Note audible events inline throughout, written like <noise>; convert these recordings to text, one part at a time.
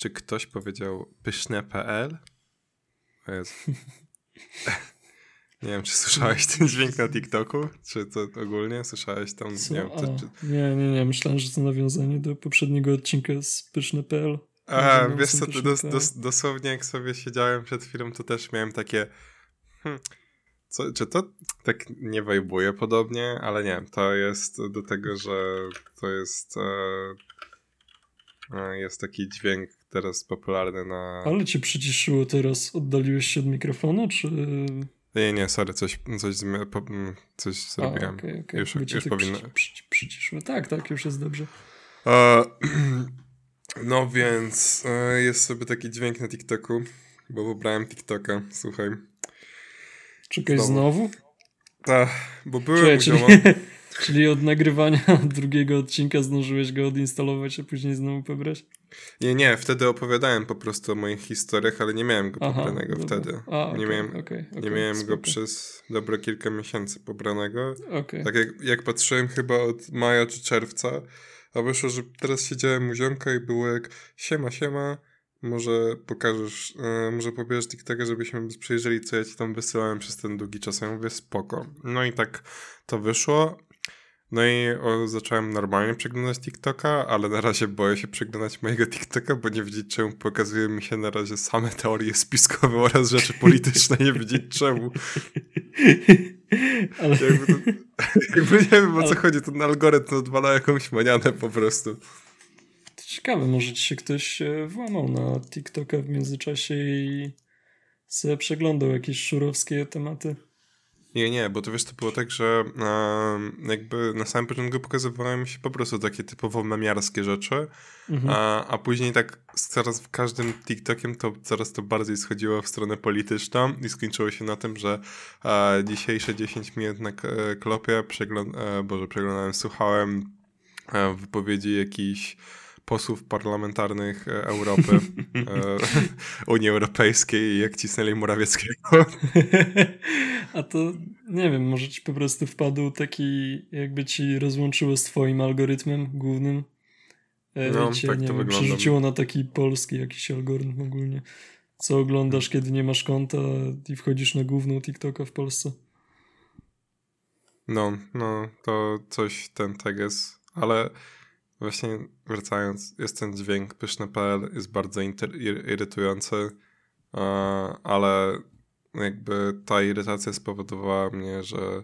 czy ktoś powiedział pyszne.pl? <laughs> Nie wiem, czy słyszałeś ten dźwięk na TikToku? Czy to ogólnie słyszałeś tam? Co? Nie, wiem, to, czy... nie, nie, nie. Myślałem, że to nawiązanie do poprzedniego odcinka z pyszne.pl. A, wiesz co, to dos, dos, dosłownie jak sobie siedziałem przed chwilą, to też miałem takie hmm, co, czy to tak nie wajbuje podobnie, ale nie, to jest do tego, że to jest e, e jest taki dźwięk teraz popularny na... Ale cię przyciszyło teraz, oddaliłeś się od mikrofonu, czy... Nie, nie, sorry, coś, coś, coś zrobiłem. A, okay, okay. Już, już tak powinno... Przy, przyciszyło. Tak, tak, już jest dobrze. E, <clears throat> no więc e, jest sobie taki dźwięk na TikToku, bo wybrałem TikToka, słuchaj. Czekaj, znowu? znowu? Tak, bo byłem czyli, <laughs> czyli od nagrywania <laughs> drugiego odcinka zdążyłeś go odinstalować, a później znowu pobrać? Nie, nie, wtedy opowiadałem po prostu o moich historiach, ale nie miałem go Aha, pobranego dobra. wtedy. A, okay, nie miałem, okay, okay, nie miałem go przez dobre kilka miesięcy pobranego. Tak jak, jak patrzyłem chyba od maja czy czerwca, a wyszło, że teraz siedziałem u ziomka i było jak siema, siema, może pokażesz, yy, może pobierzesz TikToka, żebyśmy przejrzeli, co ja ci tam wysyłałem przez ten długi czas. Ja mówię, spoko. No i tak to wyszło. No i o, zacząłem normalnie przeglądać TikToka, ale na razie boję się przeglądać mojego TikToka, bo nie wiedzieć czemu pokazuje mi się na razie same teorie spiskowe oraz rzeczy polityczne, nie wiedzieć czemu. <laughs> Ale... Jakby, to, <laughs> jakby nie wiem o co ale... chodzi, ten algorytm odwala jakąś manianę po prostu. To ciekawe, może ci się ktoś włamał na TikToka w międzyczasie i sobie przeglądał jakieś szurowskie tematy. Nie, nie, bo to wiesz, to było tak, że e, jakby na samym początku pokazywały mi się po prostu takie typowo memiarskie rzeczy, mhm. a, a później tak coraz w każdym TikTokiem to coraz to bardziej schodziło w stronę polityczną i skończyło się na tym, że e, dzisiejsze 10 minut na klopie przegląd e, Boże, przeglądałem, słuchałem e, wypowiedzi jakichś posłów parlamentarnych e, Europy, e, <laughs> Unii Europejskiej, jak cisnęli Morawieckiego. <laughs> A to nie wiem, może ci po prostu wpadł taki, jakby ci rozłączyło z twoim algorytmem głównym. E, no, cię, tak nie to wiem, wygląda. przerzuciło na taki polski jakiś algorytm ogólnie. Co oglądasz, kiedy nie masz konta i wchodzisz na główną TikToka w Polsce. No, no, to coś ten tak jest, ale Właśnie wracając, jest ten dźwięk pyszny.pl, jest bardzo irytujący, ale jakby ta irytacja spowodowała mnie, że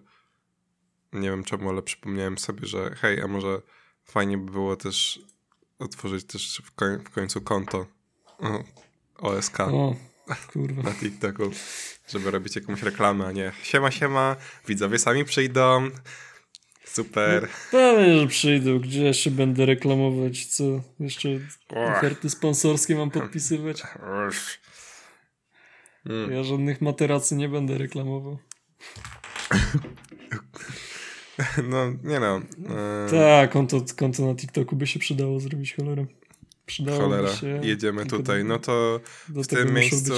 nie wiem czemu, ale przypomniałem sobie, że hej, a może fajnie by było też otworzyć też w, koń w końcu konto OSK o, kurwa. na TikToku, żeby robić jakąś reklamę, a nie siema, siema, widzowie sami przyjdą, Super. No, pewnie, że przyjdą. Gdzie jeszcze będę reklamować? Co? Jeszcze oferty sponsorskie mam podpisywać? Ja żadnych materacy nie będę reklamował. No, nie no. E... Tak, konto, konto na TikToku by się przydało zrobić cholerę. Przydałoby Cholera, się. jedziemy tutaj. No to w tym miejscu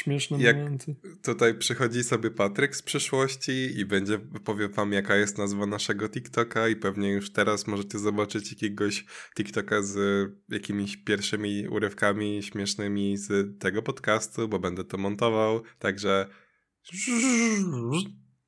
śmieszne jak momenty. Tutaj przychodzi sobie Patryk z przyszłości i będzie powie wam jaka jest nazwa naszego TikToka i pewnie już teraz możecie zobaczyć jakiegoś TikToka z jakimiś pierwszymi urywkami śmiesznymi z tego podcastu, bo będę to montował. Także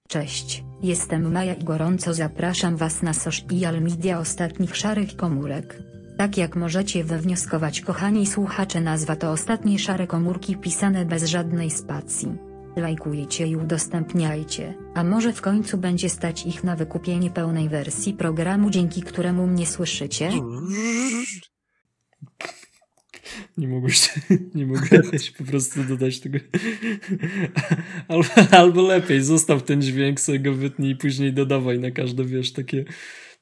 Cześć, jestem Maja i gorąco zapraszam Was na social media ostatnich szarych komórek. Tak jak możecie wywnioskować kochani słuchacze nazwa to ostatnie szare komórki pisane bez żadnej spacji. Lajkujcie i udostępniajcie, a może w końcu będzie stać ich na wykupienie pełnej wersji programu dzięki któremu mnie słyszycie? Nie mogłeś, <laughs> nie mogłeś <laughs> po prostu dodać tego. <laughs> Albo, albo lepiej, zostaw ten dźwięk, sobie go wytnij i później dodawaj na każde, wiesz, takie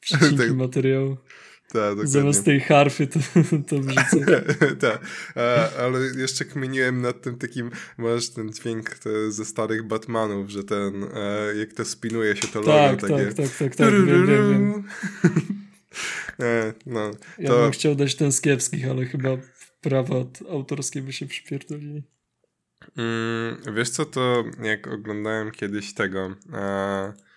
przecinki tak. materiału. Tak, Zamiast tej harfy to, to wrzucę. <laughs> tak, ale jeszcze kminiłem nad tym takim, masz ten dźwięk te, ze starych Batmanów, że ten, e, jak to spinuje się to logo. Tak, takie... tak, tak, tak, tak, wiem, wiem. <laughs> E, no, to... Ja bym chciał dać ten z kiepskich, ale chyba prawa autorskie by się przypierdolili. Mm, wiesz co, to jak oglądałem kiedyś tego... E,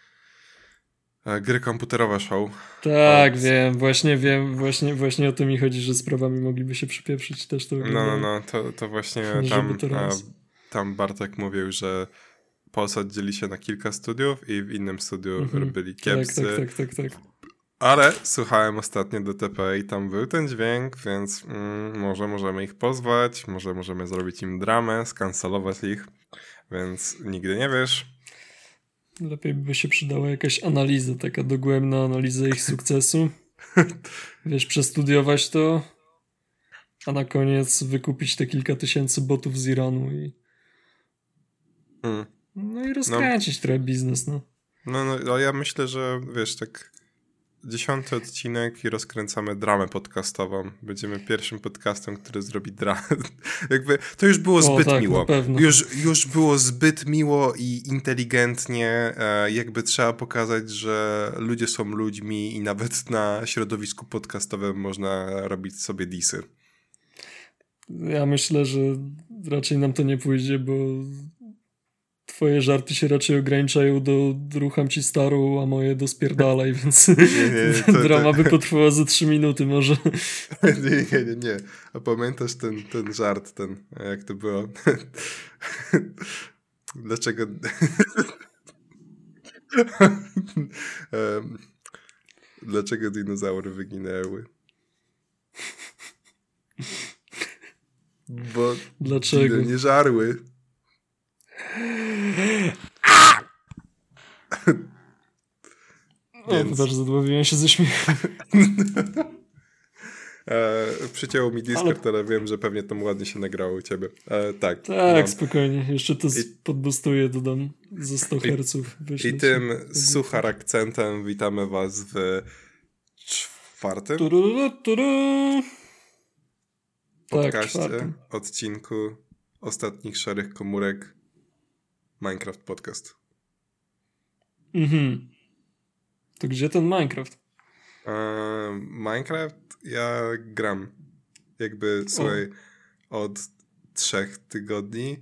gry komputerowe show. Tak, wiem, właśnie wiem, właśnie, właśnie o to mi chodzi, że z prawami mogliby się przypieprzyć też to. No, no, no, to, to właśnie <laughs> tam, a, tam Bartek mówił, że Polsat dzieli się na kilka studiów i w innym studiu mhm. kiepscy. Tak, tak, tak, tak, tak. Ale słuchałem ostatnio DTP i tam był ten dźwięk, więc mm, może możemy ich pozwać, może możemy zrobić im dramę, skancelować ich, więc nigdy nie wiesz. Lepiej by się przydała jakaś analiza, taka dogłębna analiza ich sukcesu. <laughs> Wiesz, przestudiować to, a na koniec wykupić te kilka tysięcy botów z Iranu i. Hmm. No i rozkręcić no. trochę biznes, no. No, no, no ja myślę, że wiesz, tak dziesiąty odcinek i rozkręcamy dramę podcastową. Będziemy pierwszym podcastem, który zrobi dramę. <laughs> Jakby to już było zbyt tak, miło. Już, już było zbyt miło i inteligentnie. E, jakby trzeba pokazać, że ludzie są ludźmi i nawet na środowisku podcastowym można robić sobie disy. Ja myślę, że raczej nam to nie pójdzie, bo twoje żarty się raczej ograniczają do rucham ci starą, a moje do spierdalaj, <laughs> więc nie, nie, to, drama to... by potrwała za trzy minuty może. <laughs> Nie, nie, nie, nie. A pamiętasz ten, ten żart, ten, jak to było? <laughs> Dlaczego... Dlaczego dinozaury wyginęły? Bo Dlaczego? nie żarły. Więc... O, zadławiłem się ze śmiechu. E, przycięło mi Discord, ale... ale... wiem, że pewnie tam ładnie się nagrało u ciebie. E, tak. Tak, no. spokojnie. Jeszcze to I... podbustuję, dodam ze 100 Hz. I, I tym suchar akcentem witamy was w czwartym turu, turu. podcaście, tak, odcinku ostatnich szarych komórek Minecraft Podcast. Mhm. To gdzie ten Minecraft? Eee, Minecraft ja gram. Jakby, słuchaj, od trzech tygodni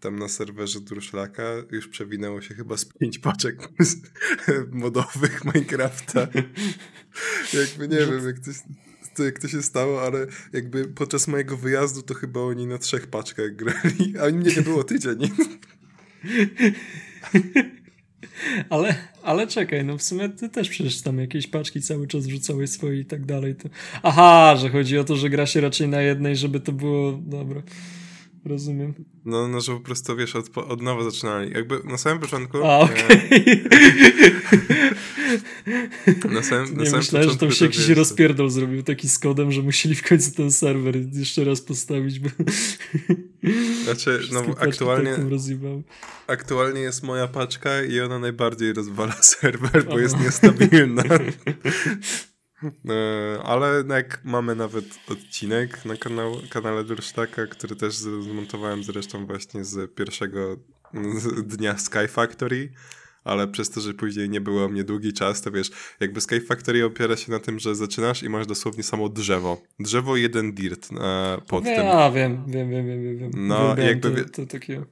tam na serwerze Druszlaka już przewinęło się chyba z pięć paczek <laughs> modowych Minecrafta. <laughs> jakby nie wiem, jak to, jak to się stało, ale jakby podczas mojego wyjazdu to chyba oni na trzech paczkach grali, a mnie nie było tydzień. Ale, ale czekaj, no w sumie ty też przecież tam jakieś paczki cały czas wrzucałeś swoje i tak dalej. To... Aha, że chodzi o to, że gra się raczej na jednej, żeby to było dobra. Rozumiem. No, no, że po prostu, wiesz, od, od nowa zaczynali. Jakby na samym początku... A, okej. Okay. <laughs> na samym, nie na samym myślałem, że tam się jakiś wiesz, rozpierdol zrobił taki z kodem, że musieli w końcu ten serwer jeszcze raz postawić, bo... <laughs> Znaczy, <laughs> no aktualnie... Aktualnie jest moja paczka i ona najbardziej rozwala serwer, bo Aha. jest niestabilna. E, ale jak mamy nawet odcinek na kanał, kanale Dursztaka, który też zmontowałem zresztą właśnie z pierwszego dnia Sky Factory, ale przez to, że później nie było mnie długi czas, to wiesz, jakby Sky Factory opiera się na tym, że zaczynasz i masz dosłownie samo drzewo. Drzewo jeden dirt e, pod ja, tym. Ja wiem, wiem, wiem, wiem, wiem. No, jakby... To, to takie...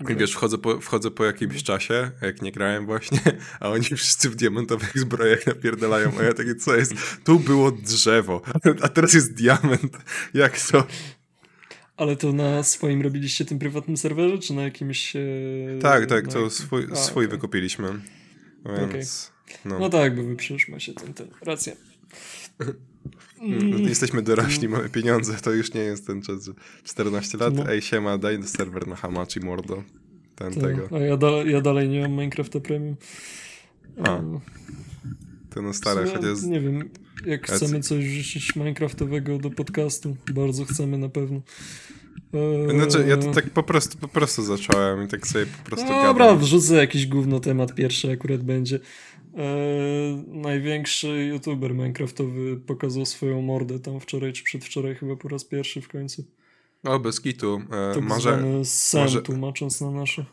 I wiesz, wchodzę po, wchodzę po jakimś czasie, jak nie grałem właśnie, <laughs> a oni wszyscy w diamentowych zbrojach napierdalają, a ja takie, co jest? Tu było drzewo, a teraz jest diament. Jak to? Ale to na swoim robiliście tym prywatnym serwerze, czy na jakimś... E, tak, tak, to swój, a, swój okay. wykupiliśmy. Więc, okay. no. no. tak, bo wy macie ten, ten, rację. Mm. Jesteśmy dorośli, mamy pieniądze, to już nie jest ten czas, 14 lat, no. ej siema, daj serwer na Hamachi mordo. Ten to, tego. A ja, ja dalej nie mam Minecrafta Premium. A. To no stare, chociaż... Nie wiem, jak chcemy coś rzucić Minecraftowego do podcastu, bardzo chcemy na pewno. Eee... Znaczy, ja to tak po prostu, po prostu zacząłem i tak sobie po prostu no, Dobra, wrzucę jakiś gówno temat pierwszy akurat będzie. Eee, największy youtuber minecraftowy pokazał swoją mordę tam wczoraj czy przedwczoraj chyba po raz pierwszy w końcu. O, bez kitu. E, tak może, sen może, tłumacząc na nasze.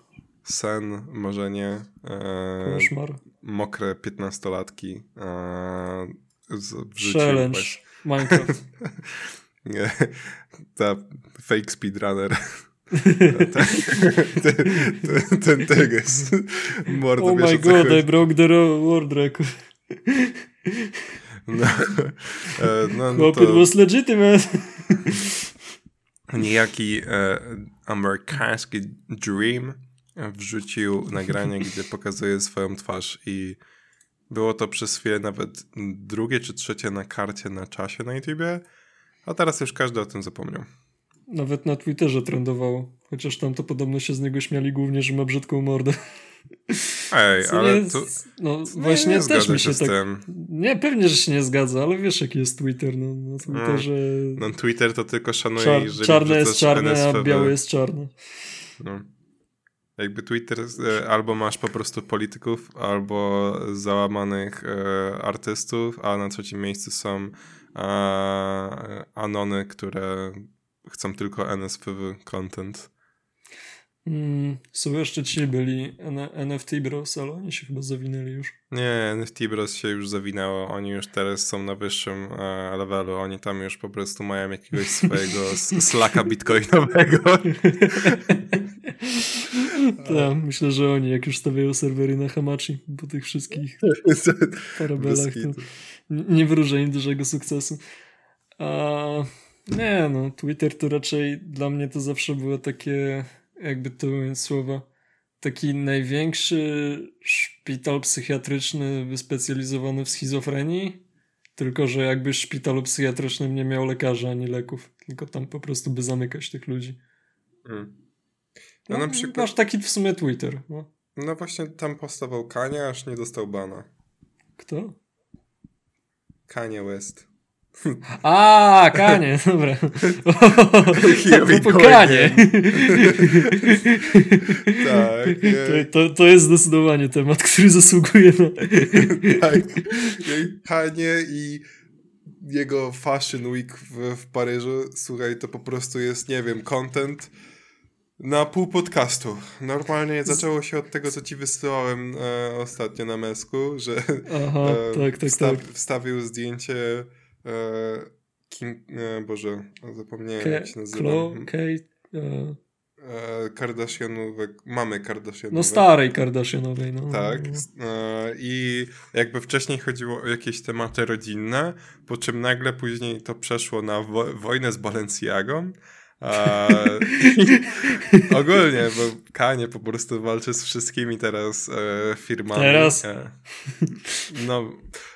Sen, marzenie. E, Koszmar. Mokre piętnastolatki. E, z, w Challenge. Minecraft. <laughs> Nie, ta fake speedrunner. Ten, ten, ten teges. Mordo, oh my god, I broke the world record. No, no, no to... was legitimate. Niejaki e, amerykański Dream wrzucił nagranie, gdzie pokazuje swoją twarz i było to przez chwilę nawet drugie czy trzecie na karcie na czasie na YouTubie, a teraz już każdy o tym zapomniał. Nawet na Twitterze trendowało, chociaż tam to podobno się z niego śmiali głównie, że ma brzydką mordę. Ej, <laughs> Co ale to... No właśnie nie też mi się, tak... Nie, pewnie, że się nie zgadza, ale wiesz jaki jest Twitter, no na Twitterze... No, no Twitter to tylko szanuje, Czar jeżeli Czarne jest czarne, a białe jest czarne. No. Jakby Twitter, e, albo masz po prostu polityków, albo załamanych e, artystów, a na trzecim miejscu są e, anony, które chcą tylko NSFW content. Mm, są jeszcze ci byli NFT Bros, ale oni się chyba zawinęli już. Nie, NFT Bros się już zawinęło. Oni już teraz są na wyższym e, levelu. Oni tam już po prostu mają jakiegoś swojego <laughs> slaka bitcoinowego. <laughs> tak, myślę, że oni jak już stawiają serwery na Hamachi po tych wszystkich <laughs> parabelach, to nie wróżę im dużego sukcesu. A, nie no, Twitter to raczej dla mnie to zawsze było takie jakby to mówiąc słowa, taki największy szpital psychiatryczny wyspecjalizowany w schizofrenii, tylko że jakby w szpitalu psychiatrycznym nie miał lekarza ani leków, tylko tam po prostu by zamykać tych ludzi. Hmm. No, no, na przykład... Masz taki w sumie Twitter. No. no właśnie tam postawał Kania, aż nie dostał bana. Kto? Kanye West. <laughs> A, Kanie, <laughs> dobra. Po Kanie. tak. To, to, to jest zdecydowanie temat, który zasługuje na... <laughs> tak. Kanie i jego Fashion Week w, w Paryżu, słuchaj, to po prostu jest, nie wiem, content na pół podcastu. Normalnie zaczęło się od tego, co ci wysyłałem e, ostatnio na mesku, że Aha, e, tak, tak, wsta tak. wstawił zdjęcie Kim, e, Boże, zapomniałem Ke jak się nazywa. Klo, mhm. Kate, e... E, Kardashianowe, mamy Kardashianowe. No starej Kardashianowej, no. Tak. E, I jakby wcześniej chodziło o jakieś tematy rodzinne, po czym nagle później to przeszło na wo wojnę z Balenciagą, ogólnie, bo Kanie po prostu walczy z wszystkimi teraz e, firmami. Teraz? E, no,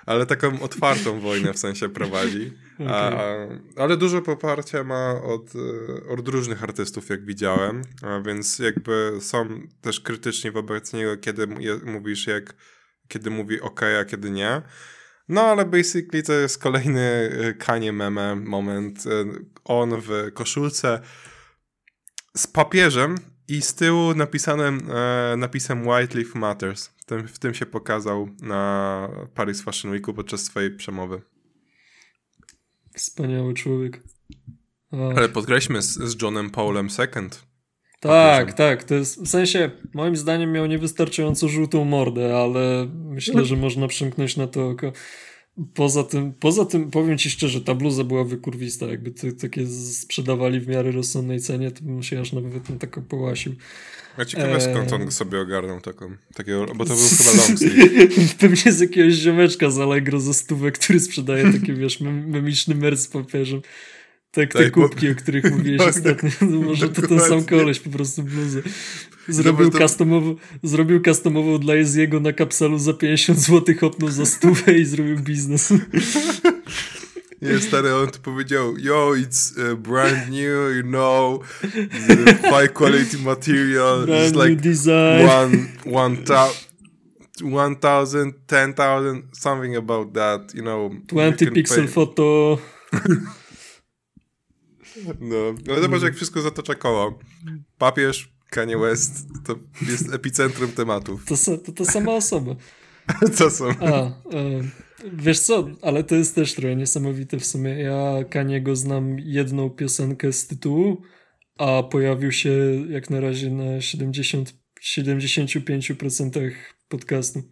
ale taką otwartą wojnę w sensie prowadzi. Okay. A, ale dużo poparcia ma od, e, od różnych artystów, jak widziałem, a więc jakby są też krytyczni wobec niego, kiedy mówisz, jak kiedy mówi ok, a kiedy nie. No ale basically to jest kolejny y, kanie meme moment. Y, on w koszulce z papieżem i z tyłu napisanym e, napisem White Leaf Matters. W tym, w tym się pokazał na Paris Fashion Weeku podczas swojej przemowy. Wspaniały człowiek. Ale podkreślmy z, z Johnem Paulem II. Tak, tak. To jest, w sensie, moim zdaniem miał niewystarczająco żółtą mordę, ale myślę, że można przymknąć na to oko. Poza tym, poza tym powiem ci szczerze, ta bluza była wykurwista. Jakby to, takie sprzedawali w miarę rozsądnej cenie, to bym się aż nawet tym taką połasił. Ja ciekawe skąd on sobie ogarnął taką, takiego, bo to był <laughs> chyba long. <laughs> Pewnie z jakiegoś ziomeczka z Allegro za stówę, który sprzedaje takie, wiesz, memiczny mer z papieżem. Tak, te tak, kubki, bo... o których <laughs> mówiłeś tak, ostatnio. No może to ten sam koleś po prostu bluzę. Zrobił, to... customową, zrobił customową dla Jeziego na kapselu za 50 zł, hopnął za stówę i zrobił biznes. <laughs> Nie, stary, on to powiedział, yo, it's uh, brand new, you know, high quality material, brand it's like design. one, one, thousand, ten thousand, something about that, you know. 20 pixel pay. photo. <laughs> No, ale zobacz jak wszystko zatacza koło. Papież, Kanye West, to jest epicentrum tematów. To, to, to sama osoba. <laughs> Co są? A, e, wiesz co, ale to jest też trochę niesamowite w sumie. Ja Kaniego znam jedną piosenkę z tytułu, a pojawił się jak na razie na 70, 75% podcastu.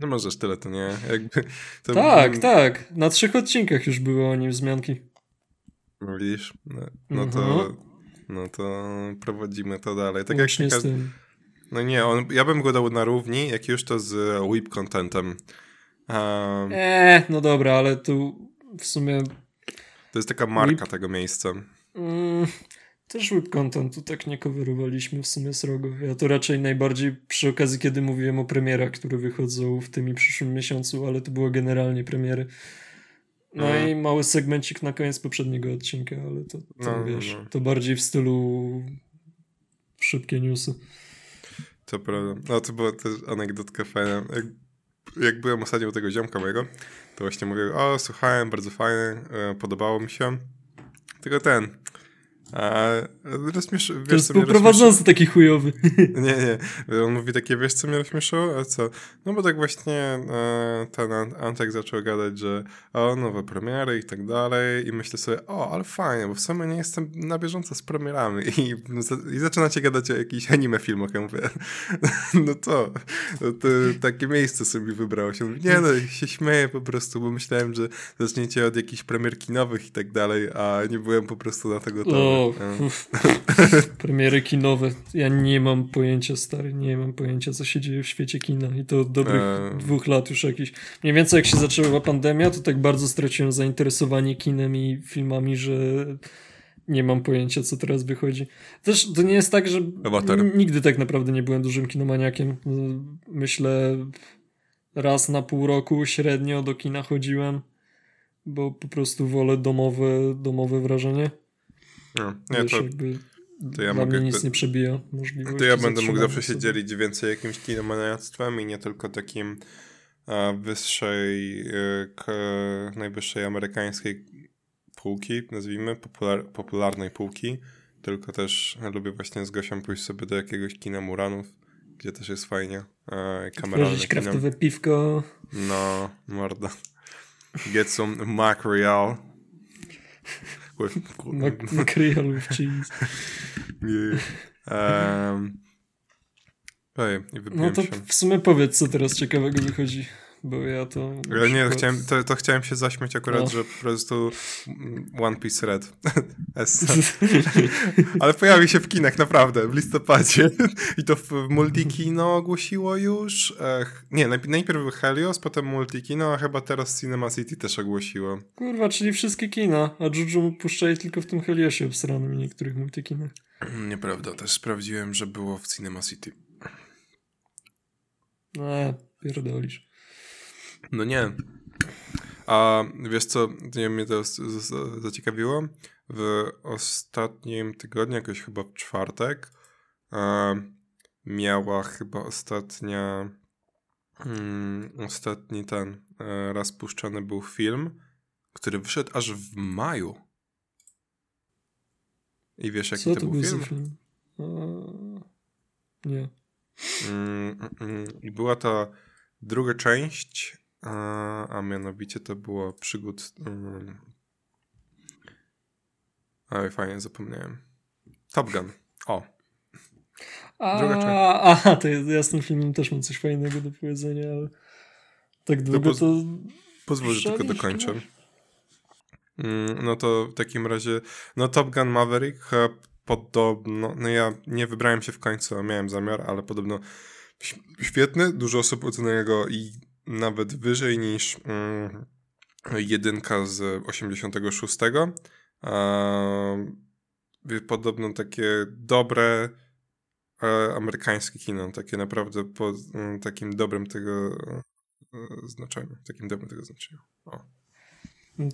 No możesz tyle, to nie. Jakby, to tak, tak. Na trzech odcinkach już były o nim wzmianki. No widzisz? No, no to... Mhm. no to prowadzimy to dalej. Tak jak z tym. No nie, on, ja bym go dał na równi, jak już to z whip contentem. Um, eee, no dobra, ale tu w sumie... To jest taka marka whip... tego miejsca. Mm, też whip contentu tak nie coverowaliśmy w sumie srogo. Ja to raczej najbardziej przy okazji, kiedy mówiłem o premierach, które wychodzą w tym i przyszłym miesiącu, ale to było generalnie premiery. No mm. i mały segmencik na koniec poprzedniego odcinka, ale to, to no, wiesz, no. to bardziej w stylu szybkie newsy. To prawda. No to była też anegdotka fajna. Jak, jak byłem ostatnio u tego ziomka mojego, to właśnie mówił, o słuchałem, bardzo fajne, podobało mi się. Tylko ten, a rozśmiesz... To jest prowadzący taki chujowy. <laughs> Nie, nie. On mówi takie, wiesz co mnie rozśmieszyło? A co? No bo tak właśnie e, ten Antek zaczął gadać, że o, nowe premiery i tak dalej i myślę sobie, o, ale fajnie, bo w sumie nie jestem na bieżąco z premierami i, i zaczynacie gadać o jakichś anime filmach. Ja mówię, <laughs> no to, no to takie miejsce sobie wybrało się. Mówi, nie no, się śmieję po prostu, bo myślałem, że zaczniecie od jakichś premier kinowych i tak dalej, a nie byłem po prostu na tego. O, <laughs> premiery kinowe. Ja nie mam pojęcia, stary, nie mam pojęcia, co się dzieje w świecie kina i to od dobrych eee. dwóch lat już jakiś. Mniej więcej jak się zaczęła pandemia, to tak bardzo straciłem zainteresowanie kinem i filmami, że nie mam pojęcia, co teraz wychodzi. Też to nie jest tak, że nigdy tak naprawdę nie byłem dużym kinomaniakiem. Myślę, raz na pół roku średnio do kina chodziłem, bo po prostu wolę domowe, domowe wrażenie. No, nie, to, to ja mogę, nic nie przebija możliwości. To ja będę mógł zawsze się dzielić więcej jakimś kinomaniactwem i nie tylko takim wyższej, k, najwyższej amerykańskiej półki, nazwijmy, popular, popularnej półki, tylko też lubię właśnie z Gosią pójść sobie do jakiegoś kina Muranów, gdzie też jest fajnie. E, kameralne kraftowe piwko. No, morda. Get some Mac <laughs> Macreal with cheese. Nie. Oj, no to w sumie powiedz, co teraz ciekawego wychodzi. Bo ja to. Ja nie, chciałem, to, to, chciałem się zaśmiać akurat, no. że po prostu One Piece Red. <laughs> <laughs> Ale pojawi się w kinach naprawdę w listopadzie. I to w Multikino ogłosiło już. Ech, nie, najpierw Helios, potem Multikino, a chyba teraz Cinema City też ogłosiło. Kurwa, czyli wszystkie kina. A Juju puszczaje tylko w tym Heliosie obsranym i niektórych multikinach. Nieprawda, też sprawdziłem, że było w Cinema City. No, pierdolisz. No nie. A wiesz co, nie, mnie to zaciekawiło? W ostatnim tygodniu, jakoś chyba w czwartek, miała chyba ostatnia mm, ostatni ten e, raz puszczany był film, który wyszedł aż w maju. I wiesz, jaki Co to, to był film? film? nie. Mm, mm, I była to druga część a, a mianowicie to było przygód. Um... Oj, fajnie, zapomniałem. Top Gun. O. A, aha, to jest, ja z tym filmem też mam coś fajnego do powiedzenia, ale tak długo to... to... Pozwól, że tylko dokończę. Mm, no to w takim razie, no Top Gun Maverick podobno, no ja nie wybrałem się w końcu, a miałem zamiar, ale podobno świetny, dużo osób ocenia go i nawet wyżej niż mm, jedynka z 86. podobno takie dobre e, amerykańskie kino, takie naprawdę po mm, takim dobrym tego e, znaczeniu, takim dobrym tego znaczeniu. O.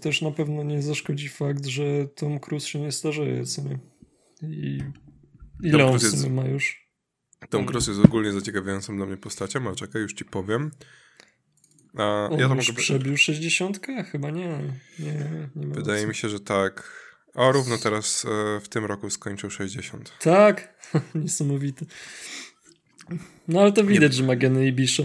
Też na pewno nie zaszkodzi fakt, że Tom Cruise się nie starzeje, co nie? I ile on jest, ma już? Tom Cruise jest ogólnie zaciekawiającą dla mnie postacią, ale czekaj, już ci powiem. A, On ja to już mogę... przebił 60? Chyba nie. nie, nie Wydaje mi się, że tak. O, równo teraz e, w tym roku skończył 60. Tak? <laughs> Niesamowite. No ale to widać, nie. że ma geny Ibisza.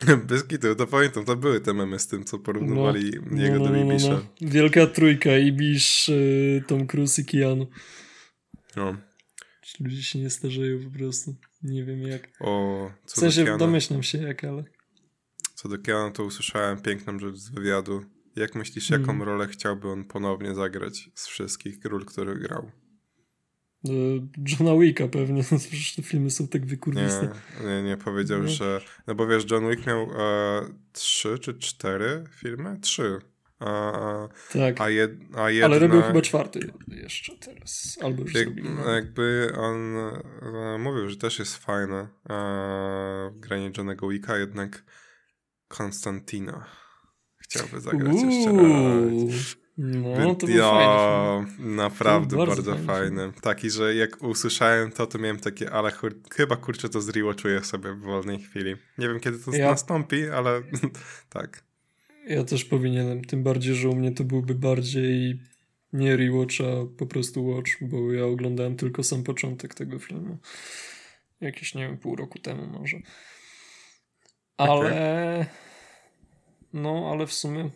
<laughs> Bez kitu, to pamiętam, to były te memy z tym, co porównywali no, jego no, do no, no, Ibisza. No, Wielka trójka, Ibisz, y, Tom Cruise i Keanu. No. Ludzie się nie starzeją po prostu. Nie wiem jak. O, co w sensie domyślam się jak, ale... Co do Keanu, to usłyszałem piękną rzecz z wywiadu. Jak myślisz, jaką mm. rolę chciałby on ponownie zagrać z wszystkich ról, które grał? Johna Wicka pewnie, <laughs> no przecież te filmy są tak wykurwiste. Nie, nie, nie powiedział, no. że... No bo wiesz, John Wick miał e, trzy czy cztery filmy? Trzy. A, tak, a, jed, a jedna... ale robił chyba czwarty jeszcze teraz, albo już Jak. No. Jakby on e, mówił, że też jest fajne e, granie Johnego Wicka, jednak Konstantina chciałby zagrać Uuu. jeszcze raz. No, to był ja, Naprawdę bardzo, bardzo fajny. fajny. Taki, że jak usłyszałem to, to miałem takie, ale kur... chyba kurczę to zrewatchuję sobie w wolnej chwili. Nie wiem, kiedy to ja... nastąpi, ale <laughs> tak. Ja też powinienem, tym bardziej, że u mnie to byłby bardziej nie rewatch, a po prostu watch, bo ja oglądałem tylko sam początek tego filmu. Jakieś, nie wiem, pół roku temu może. Ale... Okay. No, ale w sumie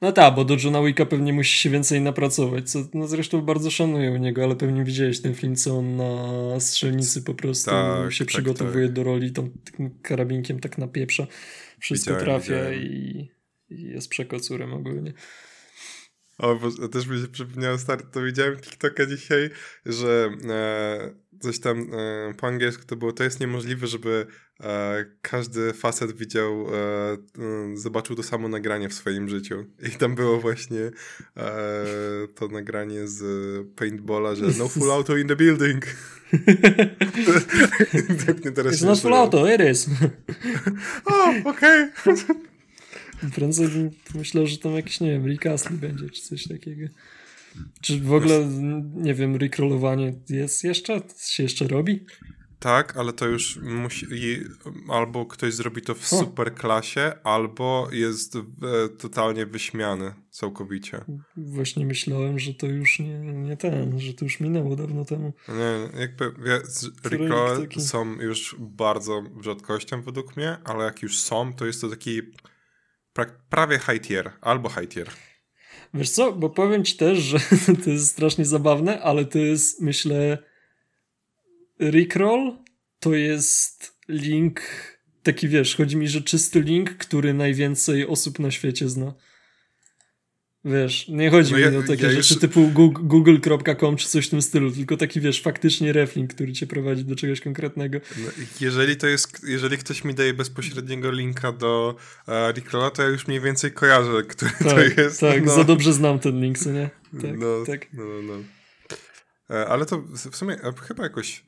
no tak, bo do Johna Wicka pewnie musi się więcej napracować, co no zresztą bardzo szanuję u niego, ale pewnie widziałeś ten film, co on na strzelnicy po prostu tak, się tak, przygotowuje tak. do roli, tą tym karabinkiem tak napieprza, wszystko widziałem, trafia widziałem. I, i jest przekocurem ogólnie. O, bo też mi się przypomniało stary, to widziałem TikToka dzisiaj, że e, coś tam e, po angielsku to było, to jest niemożliwe, żeby e, każdy facet widział, e, e, zobaczył to samo nagranie w swoim życiu. I tam było właśnie e, to nagranie z paintballa, że no full auto in the building. <laughs> tak mnie teraz It's not full auto, it is. <laughs> o, okej. Prędzej myślał, że tam jakiś, nie wiem, recasting będzie, czy coś takiego. Czy w ogóle, nie wiem, recrollowanie jest jeszcze? Się jeszcze robi? Tak, ale to już musi albo ktoś zrobi to w o. super klasie, albo jest e, totalnie wyśmiany całkowicie. Właśnie myślałem, że to już nie, nie ten, że to już minęło dawno temu. Nie, jakby wie, są już bardzo rzadkością według mnie, ale jak już są, to jest to taki pra prawie high tier, albo high tier. Wiesz co, bo powiem ci też, że <laughs> to jest strasznie zabawne, ale to jest, myślę, Rickroll to jest link, taki wiesz, chodzi mi, że czysty link, który najwięcej osób na świecie zna. Wiesz, nie chodzi no mi ja, o takie ja rzeczy już... typu google.com czy coś w tym stylu, tylko taki, wiesz, faktycznie reflink, który cię prowadzi do czegoś konkretnego. No, jeżeli to jest, jeżeli ktoś mi daje bezpośredniego linka do uh, to ja już mniej więcej kojarzę, który tak, to jest. Tak, no. za dobrze znam ten link, co nie? Tak, no, tak. No, no, no. E, ale to w sumie e, chyba jakoś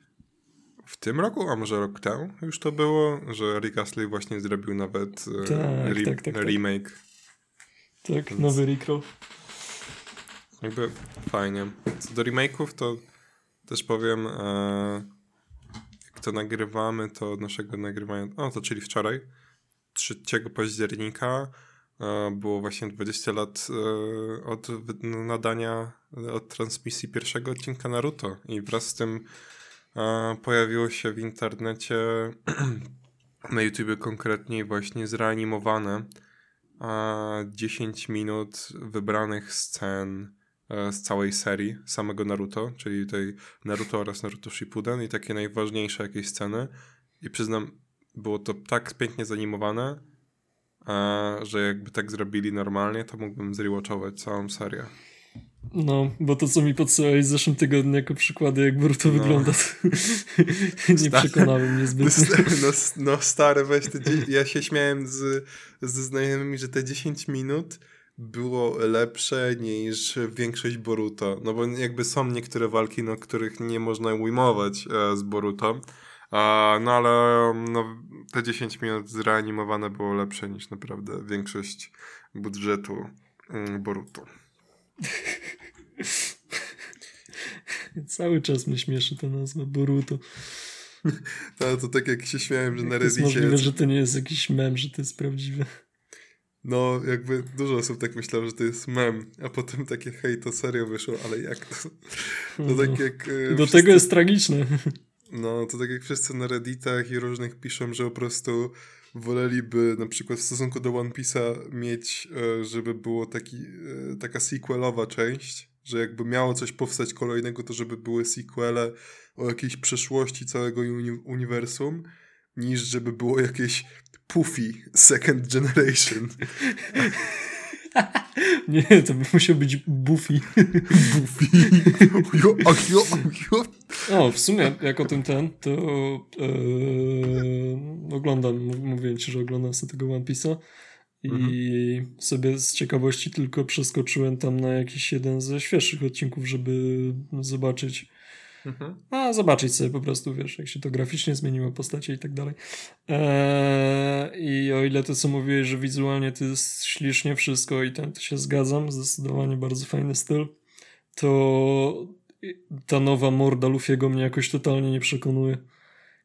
w tym roku, a może rok temu już to było, że Rick Astley właśnie zrobił nawet tak, re tak, tak, tak. remake tak, nowy Rickroll. Jakby fajnie. Co do remake'ów, to też powiem, e, jak to nagrywamy, to od naszego nagrywania, o to czyli wczoraj, 3 października, e, było właśnie 20 lat e, od nadania, od transmisji pierwszego odcinka Naruto i wraz z tym e, pojawiło się w internecie, <clears throat> na YouTube konkretniej właśnie zreanimowane 10 minut wybranych scen e, z całej serii samego Naruto, czyli tej Naruto oraz Naruto Shippuden i takie najważniejsze jakieś sceny. I przyznam, było to tak pięknie zanimowane, że jakby tak zrobili normalnie, to mógłbym zrewatchować całą serię. No, bo to co mi podsyłałeś w zeszłym tygodniu jako przykłady, jak Boruto no. wygląda, <laughs> nie przekonały mnie zbyt. No, no stare, weź te, ja się śmiałem z, ze znajomymi, że te 10 minut było lepsze niż większość Boruto. No bo jakby są niektóre walki, no których nie można ujmować e, z Boruto. A, no ale no, te 10 minut zreanimowane było lepsze niż naprawdę większość budżetu mm, Boruto. <laughs> Cały czas mnie śmieszy ta nazwa Boruto. No to tak jak się śmiałem, że na Reddicie... Jest możliwe, że to nie jest jakiś mem, że to jest prawdziwe. No, jakby dużo osób tak myślało, że to jest mem, a potem takie hej, to serio wyszło, ale jak to? To tak jak... E, Do wszyscy... tego jest tragiczne. No, to tak jak wszyscy na redditach i różnych piszą, że po prostu woleliby na przykład w stosunku do One Piece'a mieć, e, żeby było taki, e, taka sequelowa część, że jakby miało coś powstać kolejnego, to żeby były sequele o jakiejś przeszłości całego uni uniwersum, niż żeby było jakieś Puffy Second Generation. <laughs> <laughs> Nie, to by musiał być Buffy. <laughs> Buffy. o, w sumie, jak o tym ten, to yy, oglądam, mówię ci, że oglądam sobie tego One Piece'a i mhm. sobie z ciekawości tylko przeskoczyłem tam na jakiś jeden ze świeższych odcinków, żeby zobaczyć Mhm. A zobaczyć sobie po prostu, wiesz, jak się to graficznie zmieniło, postacie i tak dalej. Eee, I o ile to, co mówiłeś, że wizualnie to jest ślicznie wszystko i ten, to się zgadzam, zdecydowanie bardzo fajny styl, to ta nowa morda Lufiego mnie jakoś totalnie nie przekonuje.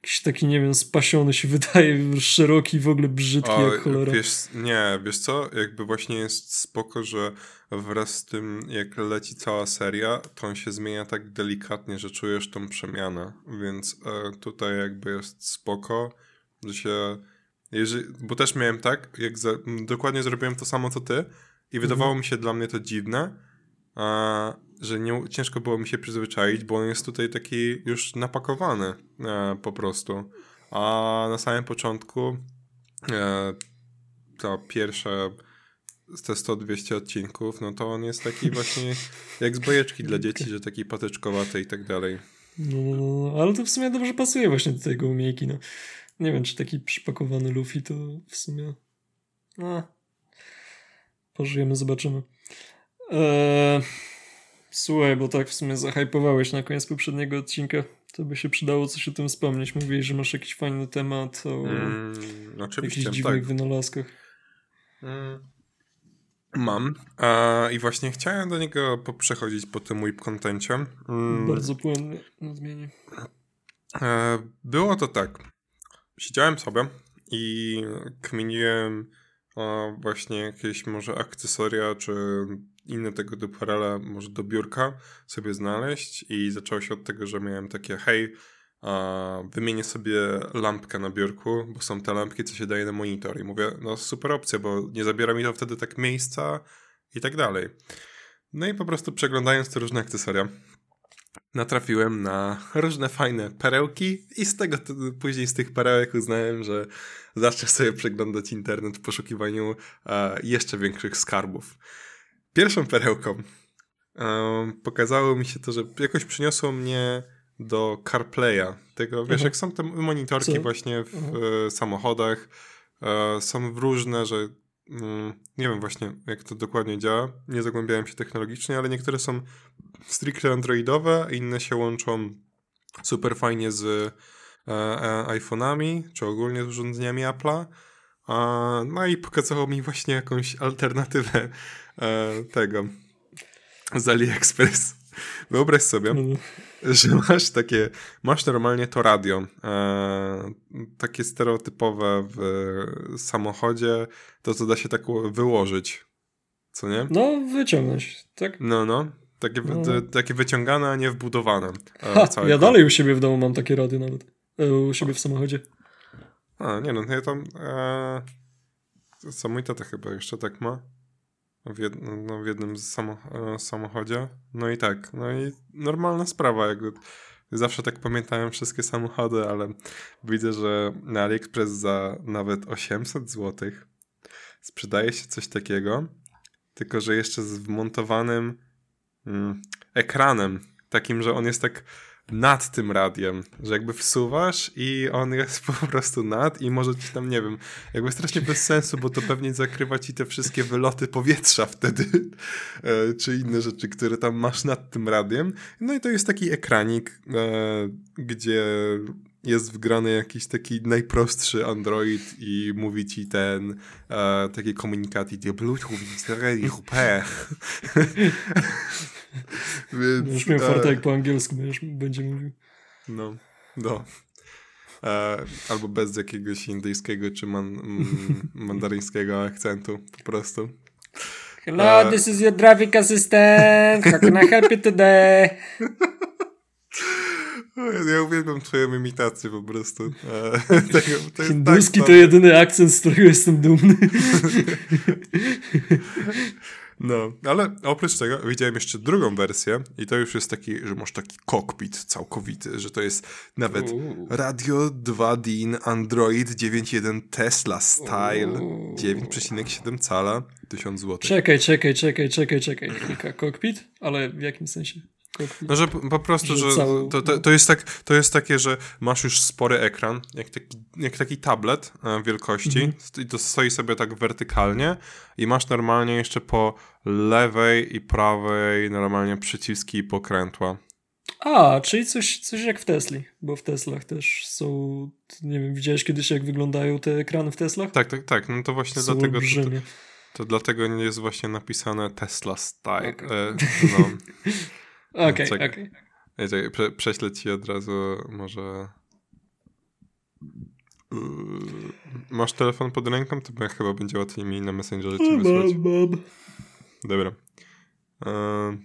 Jakiś taki, nie wiem, spasiony się <laughs> wydaje, szeroki, w ogóle brzydki o, jak cholera. Wiesz, nie, wiesz co, jakby właśnie jest spoko, że wraz z tym, jak leci cała seria, to on się zmienia tak delikatnie, że czujesz tą przemianę, więc e, tutaj jakby jest spoko, że się, jeżeli, bo też miałem tak, jak za, dokładnie zrobiłem to samo co ty i wydawało mhm. mi się dla mnie to dziwne, a, że nie, ciężko było mi się przyzwyczaić, bo on jest tutaj taki już napakowany e, po prostu, a na samym początku e, ta pierwsza te 100-200 odcinków, no to on jest taki właśnie <laughs> jak z bajeczki dla dzieci, że taki patyczkowaty i tak dalej. No, no, no, no, ale to w sumie dobrze pasuje właśnie do tego umiejki, no. Nie wiem, czy taki przypakowany Luffy to w sumie... No. Pożyjemy, zobaczymy. Eee, słuchaj, bo tak w sumie zahypowałeś na koniec poprzedniego odcinka. To by się przydało coś o tym wspomnieć. Mówiłeś, że masz jakiś fajny temat o mm, jakichś dziwnych tak. wynalazkach. Mm. Mam. A, I właśnie chciałem do niego przechodzić po tym mój kontencie. Mm. Bardzo płynny nadmienię. E, było to tak. Siedziałem sobie i kminiłem właśnie jakieś może akcesoria, czy inne tego typu rele, może do biurka sobie znaleźć i zaczęło się od tego, że miałem takie hej, wymienię sobie lampkę na biurku, bo są te lampki, co się daje na monitor. I mówię, no super opcja, bo nie zabiera mi to wtedy tak miejsca i tak dalej. No i po prostu przeglądając te różne akcesoria, natrafiłem na różne fajne perełki i z tego później z tych perełek uznałem, że zacznę sobie przeglądać internet w poszukiwaniu e, jeszcze większych skarbów. Pierwszą perełką e, pokazało mi się to, że jakoś przyniosło mnie do CarPlaya. Tego, wiesz, mhm. jak są te monitorki właśnie w mhm. e, samochodach, e, są w różne, że mm, nie wiem właśnie, jak to dokładnie działa. Nie zagłębiałem się technologicznie, ale niektóre są stricte androidowe, inne się łączą super fajnie z e, e, iPhone'ami, czy ogólnie z urządzeniami Apple'a. No i pokazało mi właśnie jakąś alternatywę tego z AliExpress. Wyobraź sobie, mhm że masz takie, masz normalnie to radio, e, takie stereotypowe w samochodzie, to co da się tak wyłożyć, co nie? No, wyciągnąć, tak? No, no, takie, no. takie wyciągane, a nie wbudowane. E, ha, ja dalej u siebie w domu mam takie radio nawet, e, u siebie w samochodzie. A, nie no, ja tam, e, co mój tata chyba jeszcze tak ma w, jed, no, w jednym samo, e, samochodzie. No i tak, no i normalna sprawa, jakby zawsze tak pamiętałem wszystkie samochody, ale widzę, że na AliExpress za nawet 800 zł sprzedaje się coś takiego, tylko że jeszcze z wmontowanym mm, ekranem, takim, że on jest tak nad tym radiem, że jakby wsuwasz i on jest po prostu nad i może ci tam, nie wiem, jakby strasznie bez sensu, bo to pewnie zakrywa ci te wszystkie wyloty powietrza wtedy, e, czy inne rzeczy, które tam masz nad tym radiem. No i to jest taki ekranik, e, gdzie jest wgrany jakiś taki najprostszy Android i mówi ci ten e, taki komunikat i Bluetooth, <laughs> Więc, Już miał farta jak po angielsku będziesz, będzie mówił. No, no. E, albo bez jakiegoś indyjskiego czy man, <laughs> mandaryńskiego akcentu po prostu. Hello, e, this is your traffic assistant. How can I help you today? <laughs> Ja uwielbiam twoją imitację po prostu. E, <laughs> tego, to Hinduski tak to jedyny akcent, z którego jestem dumny. <laughs> No, ale oprócz tego widziałem jeszcze drugą wersję i to już jest taki, że masz taki kokpit całkowity, że to jest nawet Uuu. radio 2 DIN Android 9.1 Tesla Style 9,7 cala 1000 zł. Czekaj, czekaj, czekaj, czekaj, czekaj. Chwilka, kokpit? Ale w jakim sensie? No, że po prostu, że, że cały... to, to, to, jest tak, to jest takie, że masz już spory ekran, jak taki, jak taki tablet e, wielkości, mhm. i to stoi sobie tak wertykalnie i masz normalnie jeszcze po lewej i prawej normalnie przyciski i pokrętła. A, czyli coś, coś jak w Tesli, bo w Teslach też są, nie wiem, widziałeś kiedyś jak wyglądają te ekrany w Teslach? Tak, tak, tak, no to właśnie są dlatego... To, to, dlatego nie jest właśnie napisane Tesla Style. Okay. E, no. <laughs> Okej, okay, okej. Okay. Prze prześlę ci od razu może... Yy, masz telefon pod ręką? To chyba będzie łatwiej mi na Messengerze ci wysłać. Mam, mam. Dobra. Yy,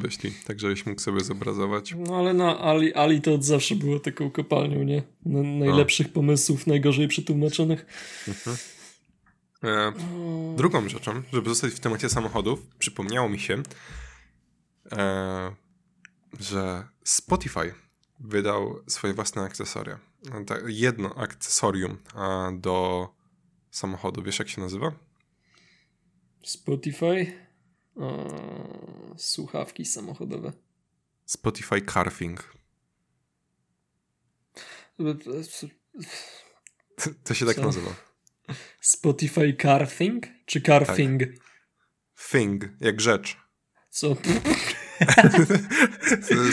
wyślij, tak żebyś mógł sobie zobrazować. No ale na Ali, Ali to od zawsze było taką kopalnią, nie? Na, najlepszych A. pomysłów, najgorzej przetłumaczonych. Mhm. E, drugą rzeczą, żeby zostać w temacie samochodów, przypomniało mi się, że Spotify wydał swoje własne akcesoria. Jedno akcesorium do samochodu. Wiesz, jak się nazywa? Spotify? O, słuchawki samochodowe. Spotify Carfing. To się tak Co? nazywa. Spotify Carfing? Czy Carfing? Tak. Thing, jak rzecz. Co? <laughs>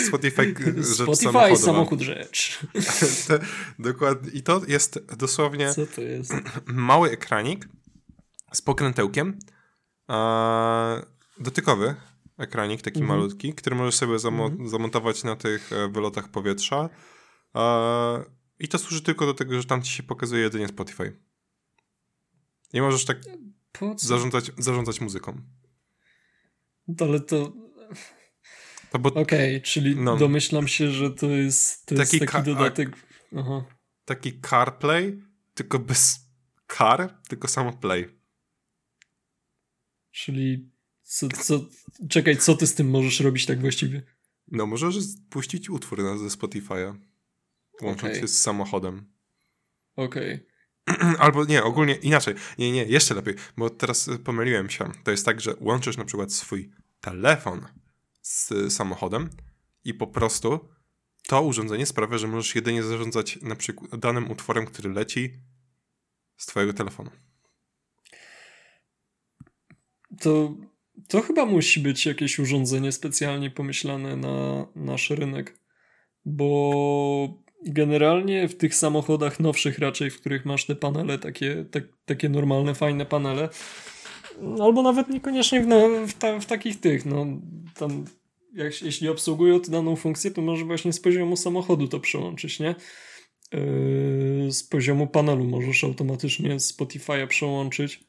Spotify <laughs> rzecz Spotify samochód rzecz. <laughs> dokładnie. I to jest dosłownie Co to jest? <clears throat> mały ekranik z pokrętełkiem dotykowy ekranik, taki mhm. malutki, który możesz sobie zamo mhm. zamontować na tych e, wylotach powietrza i to służy tylko do tego, że tam ci się pokazuje jedynie Spotify. Nie możesz tak zarządzać, zarządzać muzyką. Ale to no Okej, okay, czyli no, domyślam się, że to jest, to taki, jest taki dodatek. Aha. Taki CarPlay, tylko bez car, tylko samo play. Czyli co, co, czekaj, co ty z tym możesz robić tak właściwie? No możesz puścić utwór na, ze Spotify'a, łącząc okay. się z samochodem. Okej. Okay. <clears throat> Albo nie, ogólnie inaczej. Nie, nie, jeszcze lepiej, bo teraz pomyliłem się. To jest tak, że łączysz na przykład swój telefon z samochodem i po prostu to urządzenie sprawia, że możesz jedynie zarządzać na przykład danym utworem, który leci z twojego telefonu. To, to chyba musi być jakieś urządzenie specjalnie pomyślane na nasz rynek, bo generalnie w tych samochodach nowszych raczej, w których masz te panele, takie, tak, takie normalne, fajne panele, albo nawet niekoniecznie w, no, w, w takich tych, no tam jak, jeśli obsługują tę daną funkcję, to może właśnie z poziomu samochodu to przełączyć, nie? Yy, z poziomu panelu możesz automatycznie Spotify'a przełączyć.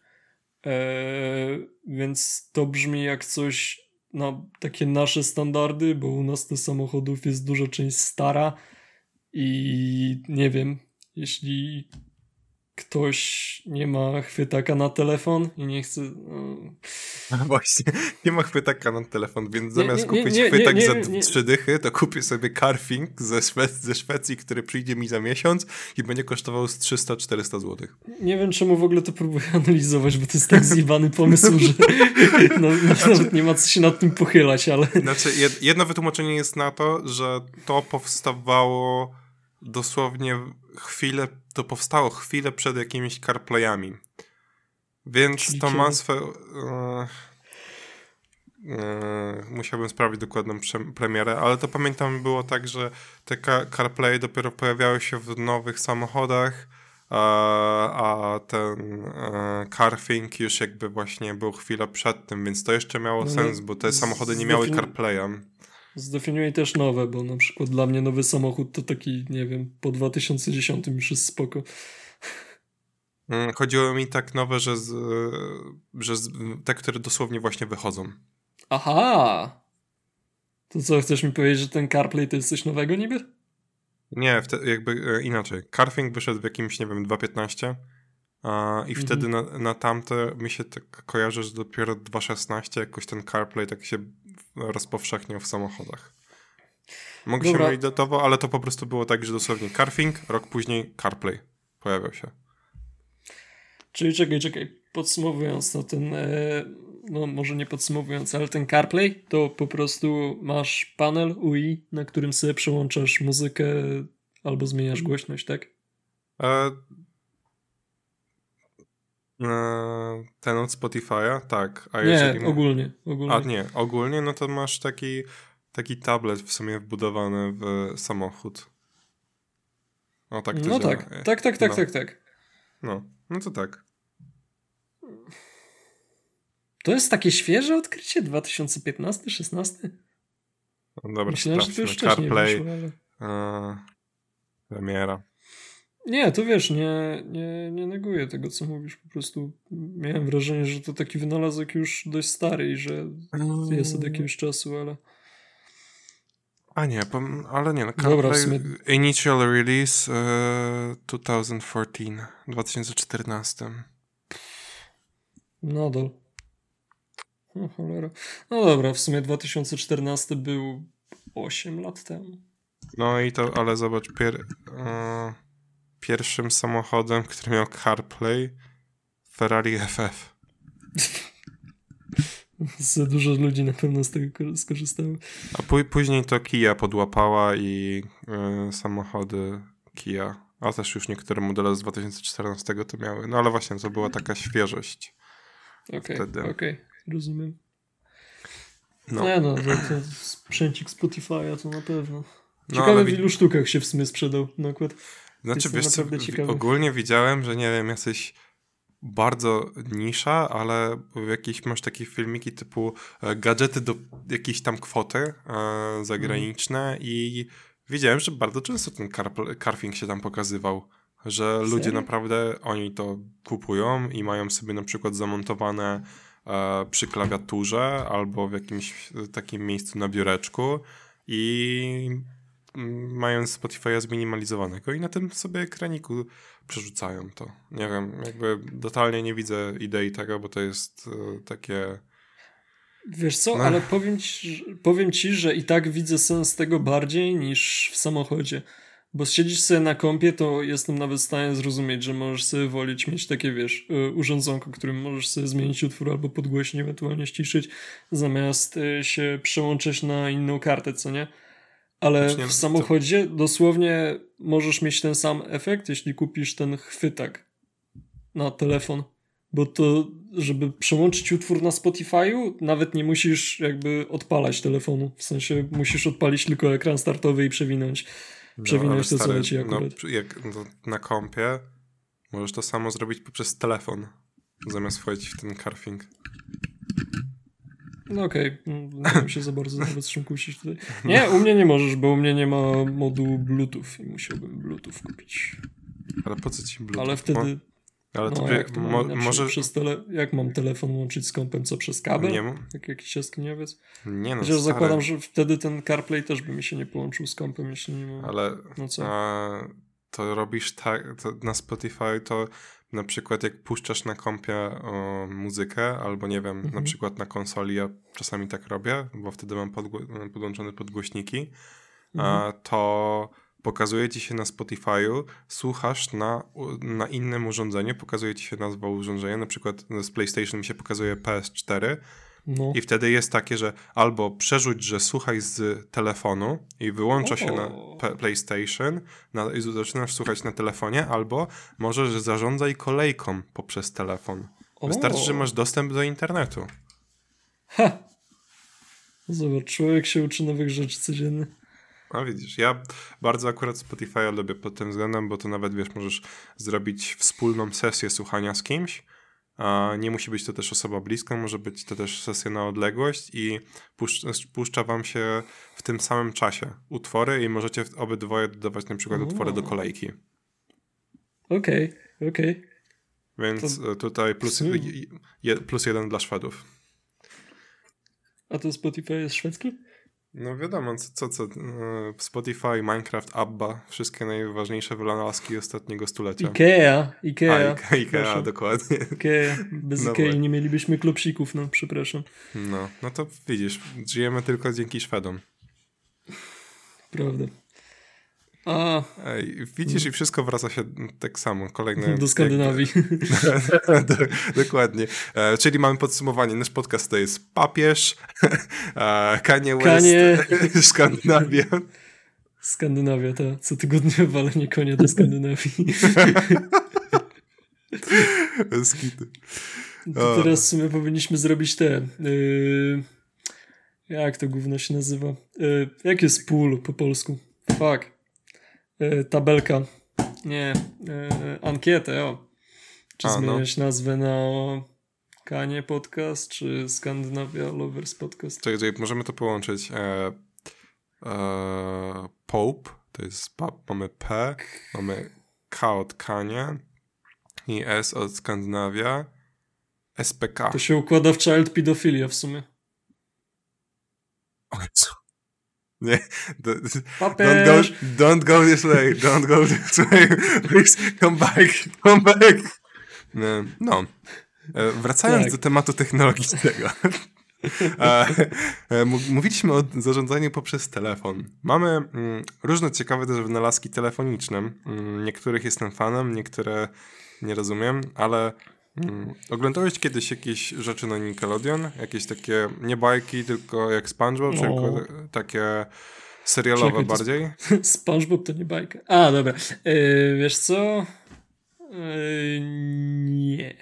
Yy, więc to brzmi jak coś na takie nasze standardy, bo u nas tych samochodów jest duża część stara i nie wiem, jeśli ktoś nie ma chwytaka na telefon i nie chce. No... <laughs> Właśnie, nie ma chwytaka na telefon, więc nie, zamiast nie, kupić nie, chwytak za trzy dychy, to kupię sobie Carfing ze, Szwe ze Szwecji, który przyjdzie mi za miesiąc i będzie kosztował z 300-400 zł. Nie wiem, czemu w ogóle to próbuję <laughs> analizować, bo to jest tak zjebany pomysł, że <laughs> no, no, znaczy, nawet nie ma co się nad tym pochylać, ale. Znaczy, jedno wytłumaczenie jest na to, że to powstawało dosłownie chwilę, to powstało chwilę przed jakimiś CarPlayami. Więc Czyli to ma swoje... E, e, musiałbym sprawdzić dokładną premierę, ale to pamiętam było tak, że te CarPlay dopiero pojawiały się w nowych samochodach, a, a ten e, CarThing już jakby właśnie był chwilę przed tym, więc to jeszcze miało no, sens, bo te samochody nie miały CarPlaya. Zdefiniuj też nowe, bo na przykład dla mnie nowy samochód to taki, nie wiem, po 2010 już jest spoko. Mm, chodziło mi tak nowe, że, z, że z, te, które dosłownie właśnie wychodzą. Aha! To co, chcesz mi powiedzieć, że ten CarPlay to jest coś nowego niby? Nie, jakby e, inaczej. CarThing wyszedł w jakimś, nie wiem, 2.15, I mhm. wtedy na, na tamte mi się tak kojarzy, że dopiero 2.16 jakoś ten CarPlay tak się rozpowszechniał w samochodach. Mogę Dobra. się mylić datowo, ale to po prostu było tak, że dosłownie CarThing, rok później CarPlay pojawiał się. Czyli czekaj, czekaj, podsumowując, no ten, e, no może nie podsumowując, ale ten CarPlay to po prostu masz panel UI, na którym sobie przełączasz muzykę albo zmieniasz głośność, tak? E, ten od Spotify'a? Tak. A nie, ogólnie, ogólnie. A nie, ogólnie no to masz taki, taki tablet w sumie wbudowany w samochód. O tak to No działa. tak, tak, tak, tak, no. tak, tak. No, no to tak. To jest takie świeże odkrycie? 2015-16? No dobra, Myślałem, że to już wcześniej CarPlay, wyszło, ale... uh, premiera. Nie, to wiesz, nie, nie, nie neguję tego, co mówisz. Po prostu miałem wrażenie, że to taki wynalazek już dość stary i że jest od jakiegoś czasu, ale... A nie, ale nie, no, Dobra, w sumie... Initial release uh, 2014, 2014. Nadal. No cholera. No dobra, w sumie 2014 był 8 lat temu. No i to, ale zobacz, pier, uh, pierwszym samochodem, który miał CarPlay, Ferrari FF. <laughs> Za dużo ludzi na pewno z tego skorzystało. A później to Kia podłapała i y, samochody Kia, a też już niektóre modele z 2014 to miały. No ale właśnie to była taka świeżość. Okej, okay, okej, okay, rozumiem. No. Nie no, że to sprzęcik Spotify'a to na pewno. No, ciekawe no, w ilu sztukach się w sumie sprzedał nakład. Znaczy wiesz co, ogólnie widziałem, że nie wiem, jacyś bardzo nisza, ale jakieś masz takie filmiki typu e, gadżety do jakiejś tam kwoty e, zagraniczne mm. i widziałem, że bardzo często ten carfing się tam pokazywał, że Serio? ludzie naprawdę oni to kupują i mają sobie na przykład zamontowane e, przy klawiaturze albo w jakimś takim miejscu na biureczku i mając Spotify'a zminimalizowanego i na tym sobie ekraniku przerzucają to. Nie wiem, jakby totalnie nie widzę idei tego, bo to jest e, takie... Wiesz co, no. ale powiem ci, powiem ci, że i tak widzę sens tego bardziej niż w samochodzie. Bo siedzisz sobie na kompie, to jestem nawet w stanie zrozumieć, że możesz sobie wolić mieć takie, wiesz, e, urządzonko, którym możesz sobie zmienić utwór albo podgłośnie, ewentualnie ściszyć, zamiast e, się przełączyć na inną kartę, co nie? Ale w samochodzie to... dosłownie możesz mieć ten sam efekt, jeśli kupisz ten chwytak na telefon. Bo to, żeby przełączyć utwór na Spotify'u, nawet nie musisz jakby odpalać telefonu. W sensie musisz odpalić tylko ekran startowy i przewinąć, no, przewinąć to, stary, co leci akurat. No, jak no, na kompie możesz to samo zrobić poprzez telefon, zamiast wchodzić w ten carfing. No okej, okay. nie wiem się za bardzo nawet czym kusić tutaj. Nie, u mnie nie możesz, bo u mnie nie ma modułu Bluetooth i musiałbym Bluetooth kupić. Ale po co ci Bluetooth? Ale wtedy... Ale no, to wie, to mo, może... Przez tele... Jak mam telefon łączyć z kompem, co przez kabel? Nie mam. Jak jakiś jaskiniowiec? Nie no, Chociaż zakładam, że wtedy ten CarPlay też by mi się nie połączył z kompem, jeśli nie mam... Ale no co? A, to robisz tak, to na Spotify to na przykład jak puszczasz na kompie o, muzykę, albo nie wiem, mhm. na przykład na konsoli, ja czasami tak robię, bo wtedy mam podgło- podłączone podgłośniki, mhm. to pokazuje ci się na Spotify'u, słuchasz na, na innym urządzeniu, pokazuje ci się nazwa urządzenia, na przykład z PlayStation mi się pokazuje PS4, no. I wtedy jest takie, że albo przerzuć, że słuchaj z telefonu i wyłącza się na PlayStation na, i zaczynasz słuchać na telefonie, albo możesz zarządzaj kolejką poprzez telefon. Wystarczy, że masz dostęp do internetu. Ha! Zobacz, człowiek się uczy nowych rzeczy codziennie. No widzisz, ja bardzo akurat Spotify lubię pod tym względem, bo to nawet, wiesz, możesz zrobić wspólną sesję słuchania z kimś, a nie musi być to też osoba bliska, może być to też sesja na odległość i puszcza, puszcza wam się w tym samym czasie utwory i możecie obydwoje dodawać na przykład o. utwory do kolejki. Okej, okay, okej. Okay. Więc to... tutaj plus, plus jeden dla Szwedów. A to Spotify jest szwedzki? No wiadomo, co, co, co e, Spotify, Minecraft, Abba, wszystkie najważniejsze wynalazki ostatniego stulecia. Ikea, Ikea. A, Ikea, Ikea dokładnie. Ikea. Bez no Ikei nie mielibyśmy klopsików, no przepraszam. No, no to widzisz, żyjemy tylko dzięki Szwedom. Prawda. A. Widzisz, i wszystko wraca się tak samo. Kolejne. Do Skandynawii. <laughs> Dokładnie. E, czyli mamy podsumowanie. Nasz podcast to jest papież, <laughs> e, Kanye West, Kanie... <laughs> Skandynawia. Skandynawia, to co tygodnie walenie konia do Skandynawii. Skity. To teraz w sumie powinniśmy zrobić te. Yy, jak to gówno się nazywa? Yy, jak jest pool po polsku? Fuck. E, tabelka. Nie, e, ankietę, o. Czy A, zmieniać no. nazwę na Kanie Podcast, czy Skandynawia Lovers Podcast? Czekaj, czekaj możemy to połączyć. E, e, Pope, to jest mamy P, mamy K od Kanie i S od Skandynawia. SPK. To się układa w Child Pedophilia w sumie. O co? Nie. Don't go, don't go this way. Don't go this way. Please come back. Come back. No. E, wracając tak. do tematu technologicznego. E, e, mówiliśmy o zarządzaniu poprzez telefon. Mamy mm, różne ciekawe też wynalazki telefoniczne. Mm, niektórych jestem fanem, niektóre nie rozumiem, ale mm, oglądałeś kiedyś jakieś rzeczy na Nickelodeon? Jakieś takie, nie bajki, tylko jak SpongeBob, no. tylko takie Serialowe Czekaj, bardziej? <laughs> SpongeBob to nie bajka. A, dobra. Yy, wiesz co? Yy, nie.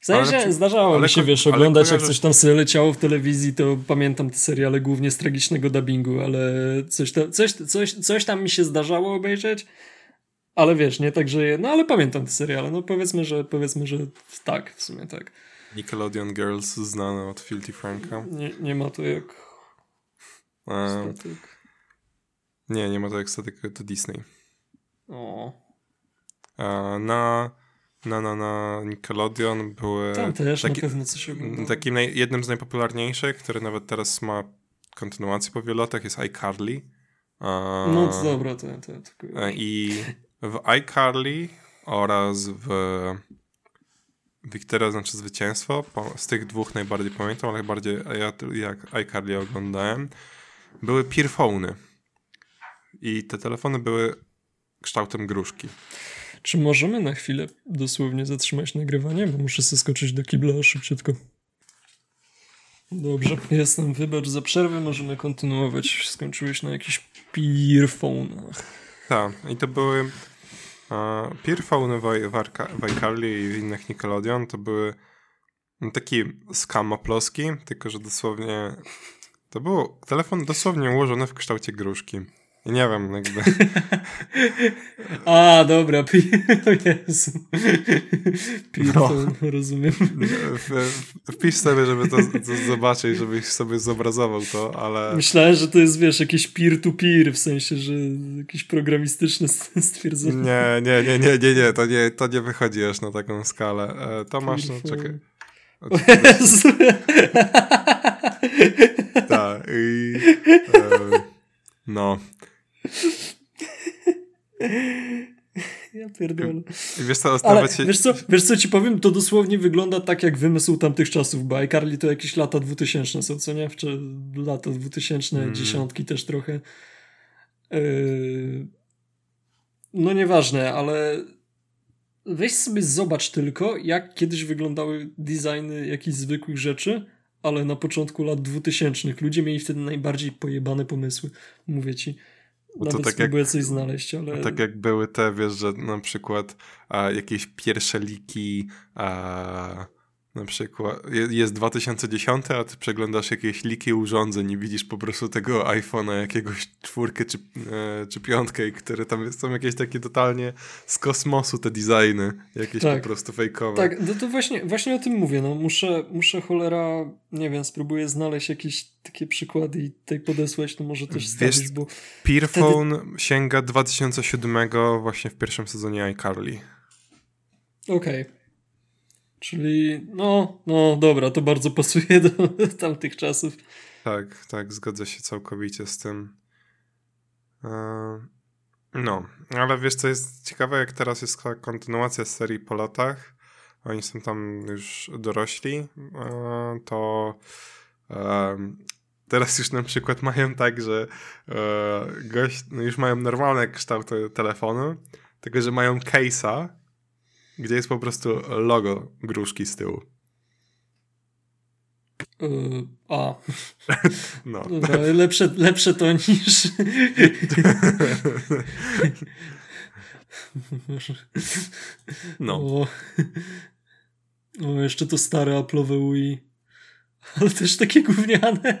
W sensie ale, zdarzało mi się, wiesz, oglądać jak coś tam sobie leciało w telewizji, to pamiętam te seriale głównie z tragicznego dubbingu, ale coś, tam, coś, coś, coś tam mi się zdarzało obejrzeć, ale wiesz, nie tak, że... No ale pamiętam te seriale, no powiedzmy, że powiedzmy, że tak, w sumie tak. Nickelodeon Girls znane od Filthy Franka. Nie, nie ma to jak Statyk. Nie, nie ma to jak statyk, to Disney. O. na, na, na, na Nickelodeon były... Tam też taki, na pewno coś oglądało. Takim naj, jednym z najpopularniejszych, który nawet teraz ma kontynuację po wielu latach jest iCarly. no to dobra, to, to, to... I w iCarly oraz w Wiktoria znaczy zwycięstwo. Z tych dwóch najbardziej pamiętam, ale bardziej ja jak iCarly oglądałem były peerfony. I te telefony były kształtem gruszki. Czy możemy na chwilę dosłownie zatrzymać nagrywanie? Bo muszę skoczyć do kibla szybciutko. Dobrze, jestem. Wybacz za przerwę, możemy kontynuować. Skończyłeś na jakichś peerfonach. Tak, i to były uh, peerfony w, w iCarly i innych Nickelodeon. To były taki skam oploski, tylko że dosłownie to był telefon dosłownie ułożony w kształcie gruszki. Nie wiem, jakby... <laughs> A, dobra, <laughs> pi... Jezu. Pirfon, no. rozumiem. Wpisz sobie, żeby to, to, zobaczyć, żebyś sobie zobrazował to, ale... Myślałem, że to jest, wiesz, jakieś peer-to-peer, -peer, w sensie, że jakieś programistyczne stwierdzenie. Nie, nie, nie, nie, nie, nie, to nie, to nie wychodzi aż na taką skalę. E, to masz, no czekaj. Tak, i... E, no. Ja pierdolę. Wiesz co, Ale, się... wiesz, co, wiesz co ci powiem? To dosłownie wygląda tak jak wymysł tamtych czasów, bo iCarly to jakieś lata 2000 są, co nie? Czy lata 2000, mm. dziesiątki też trochę. Yy... No nieważne, ale weź sobie zobacz tylko, jak kiedyś wyglądały designy jakichś zwykłych rzeczy, ale na początku lat 2000 ludzie mieli wtedy najbardziej pojebane pomysły. Mówię ci. Bo Nawet to tak spróbuję jak, coś znaleźć, ale... Tak jak były te, wiesz, że na przykład a, jakieś pierwsze liki a, na przykład jest 2010, a ty przeglądasz jakieś liki urządzeń i widzisz po prostu tego iPhone'a jakiegoś czwórkę czy, e, czy piątkę, które tam są jakieś takie totalnie z kosmosu te designy, jakieś tak, po prostu fejkowe. Tak, no to właśnie, właśnie o tym mówię, no muszę, muszę cholera, nie wiem, spróbuję znaleźć jakieś takie przykłady i tutaj podesłać, to może też stawisz, bo... Peerphone wtedy... sięga 2007 właśnie w pierwszym sezonie iCarly. Okej. Okay. Czyli no, no dobra, to bardzo pasuje do <laughs> tamtych czasów. Tak, tak, zgodzę się całkowicie z tym. E, no, ale wiesz co jest ciekawe, jak teraz jest kontynuacja serii po latach, oni są tam już dorośli, e, to teraz już na przykład <laughs> mają tak, że gość, no już mają normalne kształty telefonu, tylko że mają case'a, gdzie jest po prostu logo gruszki z tyłu. Yy, a. <laughs> No. Dobra, lepsze, lepsze to niż. <laughs> no. O, o, jeszcze to stare Apple'owe Wii. Ale też takie gówniane. <laughs>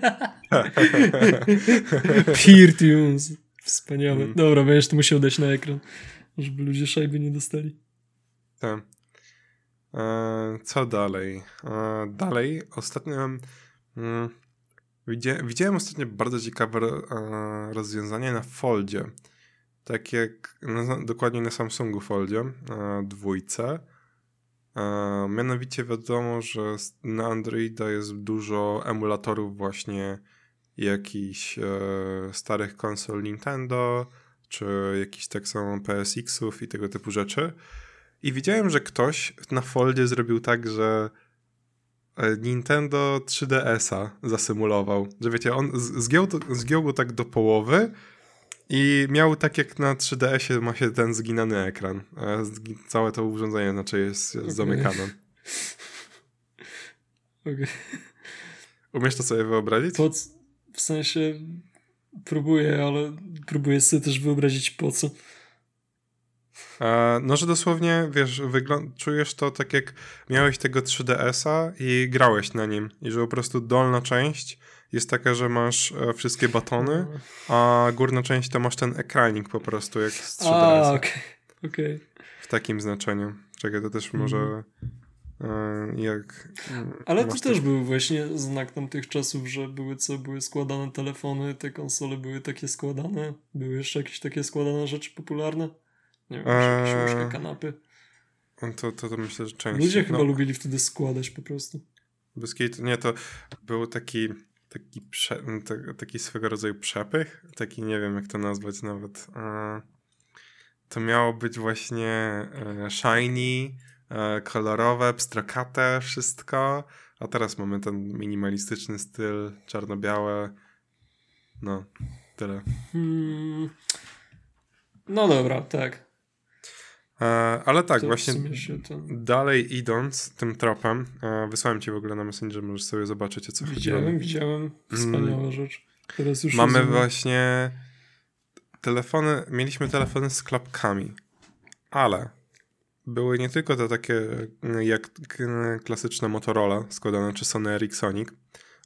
Peer Tunes. Wspaniałe. Mm. Dobra, będziesz to musiał dać na ekran, żeby ludzie szajby nie dostali. Tak. Co dalej? E, dalej, ostatnio mm, widziałem, ostatnio bardzo ciekawe e, rozwiązanie na Foldzie. Tak jak dokładnie na Samsungu Foldzie dwójce. Mianowicie wiadomo, że na Androida jest dużo emulatorów właśnie jakichś starych konsol Nintendo, czy jakichś tak samo PSX-ów i tego typu rzeczy. I widziałem, że ktoś na foldzie zrobił tak, że e, Nintendo 3DS-a zasymulował. Że wiecie, on zgiął, zgiął go tak do połowy i miał tak jak na 3DS-ie ma się ten zginany ekran. Całe to urządzenie znaczy jest okay. zamykane. Okay. Umiesz to sobie wyobrazić? Po, w sensie próbuję, ale próbuję sobie też wyobrazić po co. E, no, że dosłownie, wiesz, czujesz to tak jak miałeś tego 3DS-a i grałeś na nim. I że po prostu dolna część jest taka, że masz e, wszystkie batony, a górna część to masz ten ekranik po prostu, jak z 3DS. A, okej. Okay. okay. W takim znaczeniu. Czekaj, to też może... Mm. Jak, Ale to też był właśnie znak tamtych czasów, że były co, były składane telefony, te konsole były takie składane, były jeszcze jakieś takie składane rzeczy popularne. Nie wiem, eee... jakieś kanapy. To, to, to myślę, że część. Ludzie chyba no. lubili wtedy składać po prostu. Bez nie, to był taki taki, prze, taki swego rodzaju przepych, taki nie wiem jak to nazwać nawet. To miało być właśnie e, shiny, e, kolorowe, pstrokate wszystko, a teraz mamy ten minimalistyczny styl, czarno-białe. No, tyle. Hmm. No dobra, tak. E, ale tak, to właśnie dalej idąc tym tropem, e, wysłałem ci w ogóle na Messenger, możesz sobie zobaczyć o co chodzi. Widziałem, widziałem. Wspaniała mm. rzecz. Teraz już Mamy właśnie telefony, mieliśmy telefony z klapkami, ale były nie tylko te takie jak klasyczne Motorola składane, czy Sony Ericssonic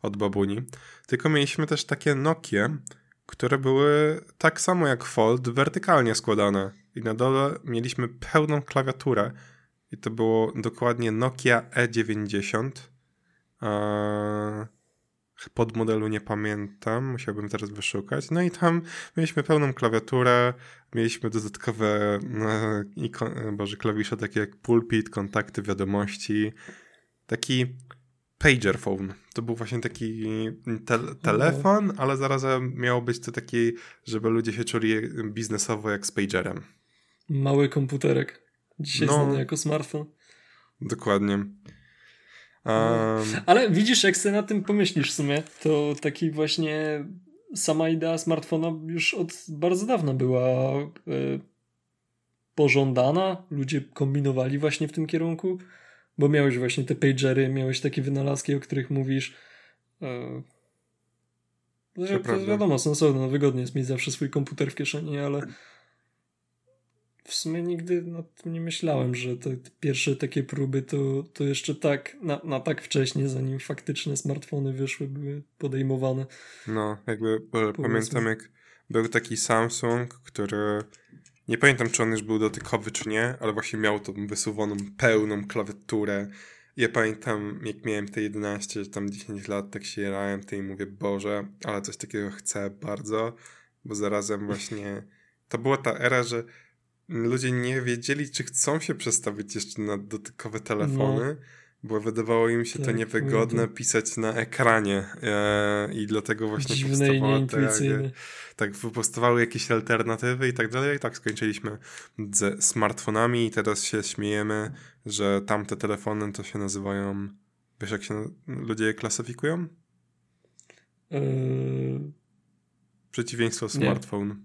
od babuni, tylko mieliśmy też takie Nokie, które były tak samo jak Fold, wertykalnie składane i na dole mieliśmy pełną klawiaturę i to było dokładnie Nokia E90. Pod modelu nie pamiętam, musiałbym teraz wyszukać. No i tam mieliśmy pełną klawiaturę, mieliśmy dodatkowe ikon, boże, klawisze takie jak pulpit, kontakty, wiadomości. Taki pager phone. To był właśnie taki te telefon, ale zarazem miało być to taki, żeby ludzie się czuli biznesowo jak z pagerem. Mały komputerek. Dzisiaj no, znany jako smartfon. Dokładnie. Um... Ale widzisz, jak sobie na tym pomyślisz w sumie, to taki właśnie sama idea smartfona już od bardzo dawna była y, pożądana. Ludzie kombinowali właśnie w tym kierunku, bo miałeś właśnie te pagery, miałeś takie wynalazki, o których mówisz. Y, to, to wiadomo, sensowne, no, wygodnie jest mieć zawsze swój komputer w kieszeni, ale w sumie nigdy nad tym nie myślałem, że te, te pierwsze takie próby to, to jeszcze tak, na, na, tak wcześnie, zanim faktyczne smartfony wyszły, były podejmowane. No, jakby pamiętam jak był taki Samsung, który nie pamiętam czy on już był dotykowy czy nie, ale właśnie miał tą wysuwaną pełną klawiaturę. Ja pamiętam jak miałem te 11 czy tam 10 lat, tak się jarałem tej i mówię, Boże, ale coś takiego chcę bardzo, bo zarazem właśnie to była ta era, że ludzie nie wiedzieli, czy chcą się przestawić jeszcze na dotykowe telefony, no. bo wydawało im się tak, to niewygodne pisać na ekranie e, i dlatego właśnie Dziwne powstawały tak wypostowały jakieś alternatywy i tak dalej. I tak skończyliśmy ze smartfonami i teraz się śmiejemy, że tamte telefony to się nazywają wiesz jak się ludzie je klasyfikują? Yy... Przeciwieństwo smartphone.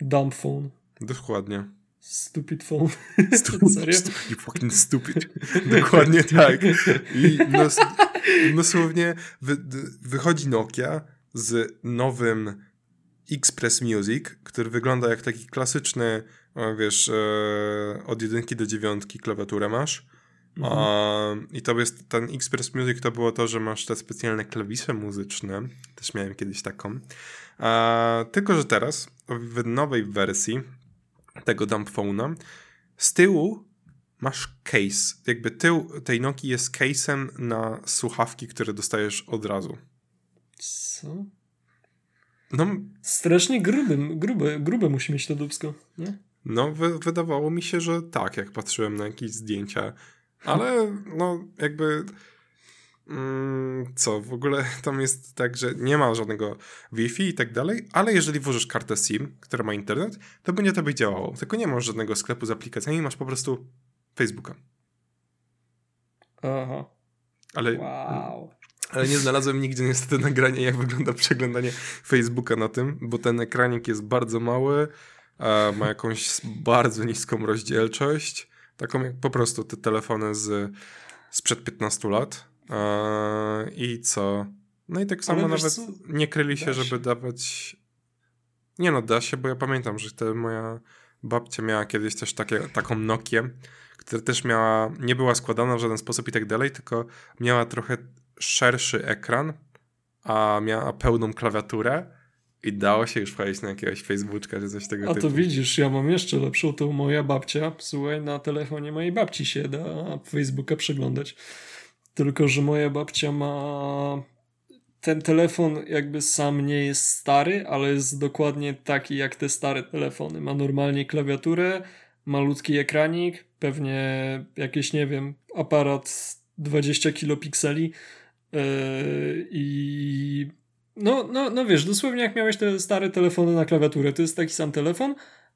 Dumb phone. Dokładnie. Stupid phone. <laughs> Stupid, Serio? Stupid, fucking stupid. <laughs> Dokładnie tak. I nos, dosłownie wy, wychodzi Nokia z nowym Express Music, który wygląda jak taki klasyczny, wiesz, e, od jedynki do dziewiątki klawiaturę masz. Mhm. I to jest ten Express Music to było to, że masz te specjalne klawisze muzyczne. Też miałem kiedyś taką. tylko, że teraz w nowej wersji tego dumbphone'a z tyłu masz case. Jakby tył tej Nokii jest case'em na słuchawki, które dostajesz od razu. Co? No, Strasznie grubym, grube, grube musi mieć to dubsko, nie? No, wy, wydawało mi się, że tak, jak patrzyłem na jakieś zdjęcia. Ale, no, jakby... Mm, co, w ogóle <laughs> tam jest tak, że nie ma żadnego Wi-Fi i tak dalej, ale jeżeli włożysz kartę SIM, która ma internet, to będzie to by działało. Tylko nie masz żadnego sklepu z aplikacjami, masz po prostu Facebooka. Aha. Ale, wow. <laughs> ale nie znalazłem nigdzie niestety nagrania, jak wygląda przeglądanie Facebooka na tym, bo ten ekranik jest bardzo mały, ma jakąś bardzo niską rozdzielczość, taką jak po prostu te telefony z, sprzed 15 lat. I co? No i tak samo nawet co? nie kryli się, żeby dawać. Nie no, da się, bo ja pamiętam, że te moja babcia miała kiedyś też takie, taką Nokię, która też miała, nie była składana w żaden sposób i tak dalej, tylko miała trochę szerszy ekran, a miała pełną klawiaturę i dało się już wchodzić na jakiegoś Facebooka czy coś tego a typu. A to widzisz, ja mam jeszcze lepszą, to moja babcia, słuchaj, na telefonie mojej babci się da Facebooka przeglądać. Tylko, że moja babcia ma ten telefon jakby sam nie jest stary, ale jest dokładnie taki jak te stare telefony. Ma normalnie klawiaturę, malutki ekranik, pewnie jakieś, nie wiem, aparat 20 kilopikseli yy, i no, no, no wiesz, dosłownie jak miałeś te stare telefony na klawiaturę, to jest taki sam telefon,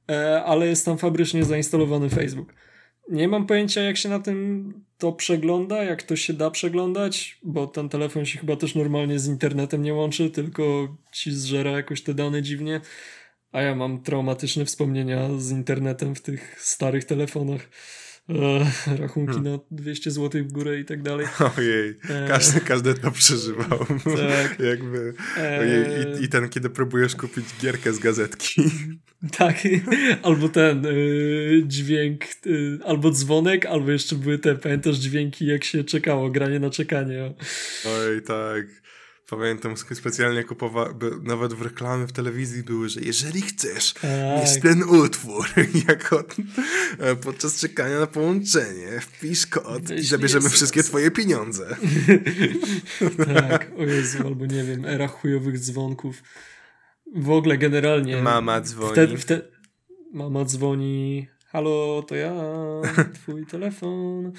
yy, ale jest tam fabrycznie zainstalowany Facebook. Nie mam pojęcia, jak się na tym to przegląda, jak to się da przeglądać, bo ten telefon się chyba też normalnie z internetem nie łączy, tylko ci zżera jakoś te dane dziwnie. A ja mam traumatyczne wspomnienia z internetem w tych starych telefonach. E, rachunki na 200 zł w górę i tak dalej. Ojej, e, każdy, każdy to przeżywał. Tak. Jakby, ojej, i, I ten, kiedy próbujesz kupić gierkę z gazetki. Tak, albo ten y, dźwięk, y, albo dzwonek, albo jeszcze były te, pamiętasz dźwięki, jak się czekało, granie na czekanie. Oj, tak. Pamiętam, specjalnie kupowałem, nawet w reklamy w telewizji były, że jeżeli chcesz tak. mieć ten utwór <laughs> jako e, podczas czekania na połączenie, wpisz kod Weź i zabierzemy wszystkie twoje pieniądze. <laughs> tak, o Jezu, albo nie wiem, era chujowych dzwonków. W ogóle generalnie. Mama dzwoni. Wtedy, wtedy, mama dzwoni. Halo, to ja, twój telefon.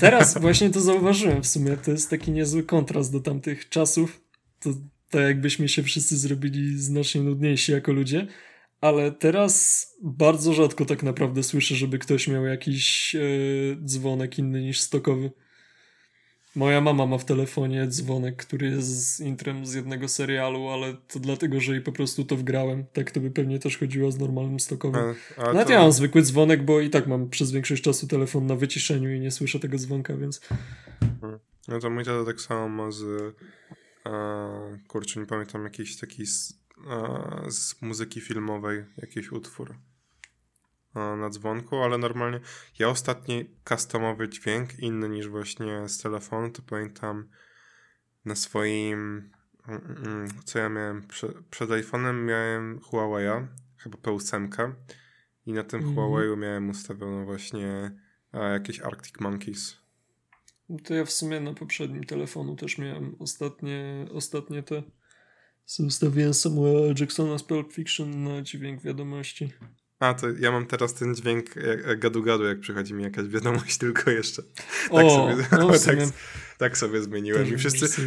Teraz właśnie to zauważyłem w sumie. To jest taki niezły kontrast do tamtych czasów. To, to jakbyśmy się wszyscy zrobili znacznie nudniejsi jako ludzie. Ale teraz bardzo rzadko tak naprawdę słyszę, żeby ktoś miał jakiś yy, dzwonek inny niż stokowy. Moja mama ma w telefonie dzwonek, który jest z intrem z jednego serialu, ale to dlatego, że jej po prostu to wgrałem. Tak to by pewnie też chodziło z normalnym stokowym. A, a Nawet to... ja mam zwykły dzwonek, bo i tak mam przez większość czasu telefon na wyciszeniu i nie słyszę tego dzwonka, więc... Hmm. No to mój tata tak samo ma z... E, kurczę, nie pamiętam, jakiś taki z, z muzyki filmowej, jakiś utwór na dzwonku, ale normalnie ja ostatni customowy dźwięk, inny niż właśnie z telefonu, to pamiętam na swoim mm, mm, co ja miałem przed iPhone'em miałem Huawei'a, chyba P8 i na tym mm. Huawei'u miałem ustawiono właśnie jakieś Arctic Monkeys. To ja w sumie na poprzednim telefonu też miałem ostatnie, ostatnie te ustawiłem Samuela Jacksona z Pulp Fiction na dźwięk wiadomości. A, to ja mam teraz ten dźwięk gadu-gadu, jak przychodzi mi jakaś wiadomość, <laughs> tylko jeszcze. Tak, o, sobie, <laughs> o, tak, tak, sobie zmieniłem. I wszyscy,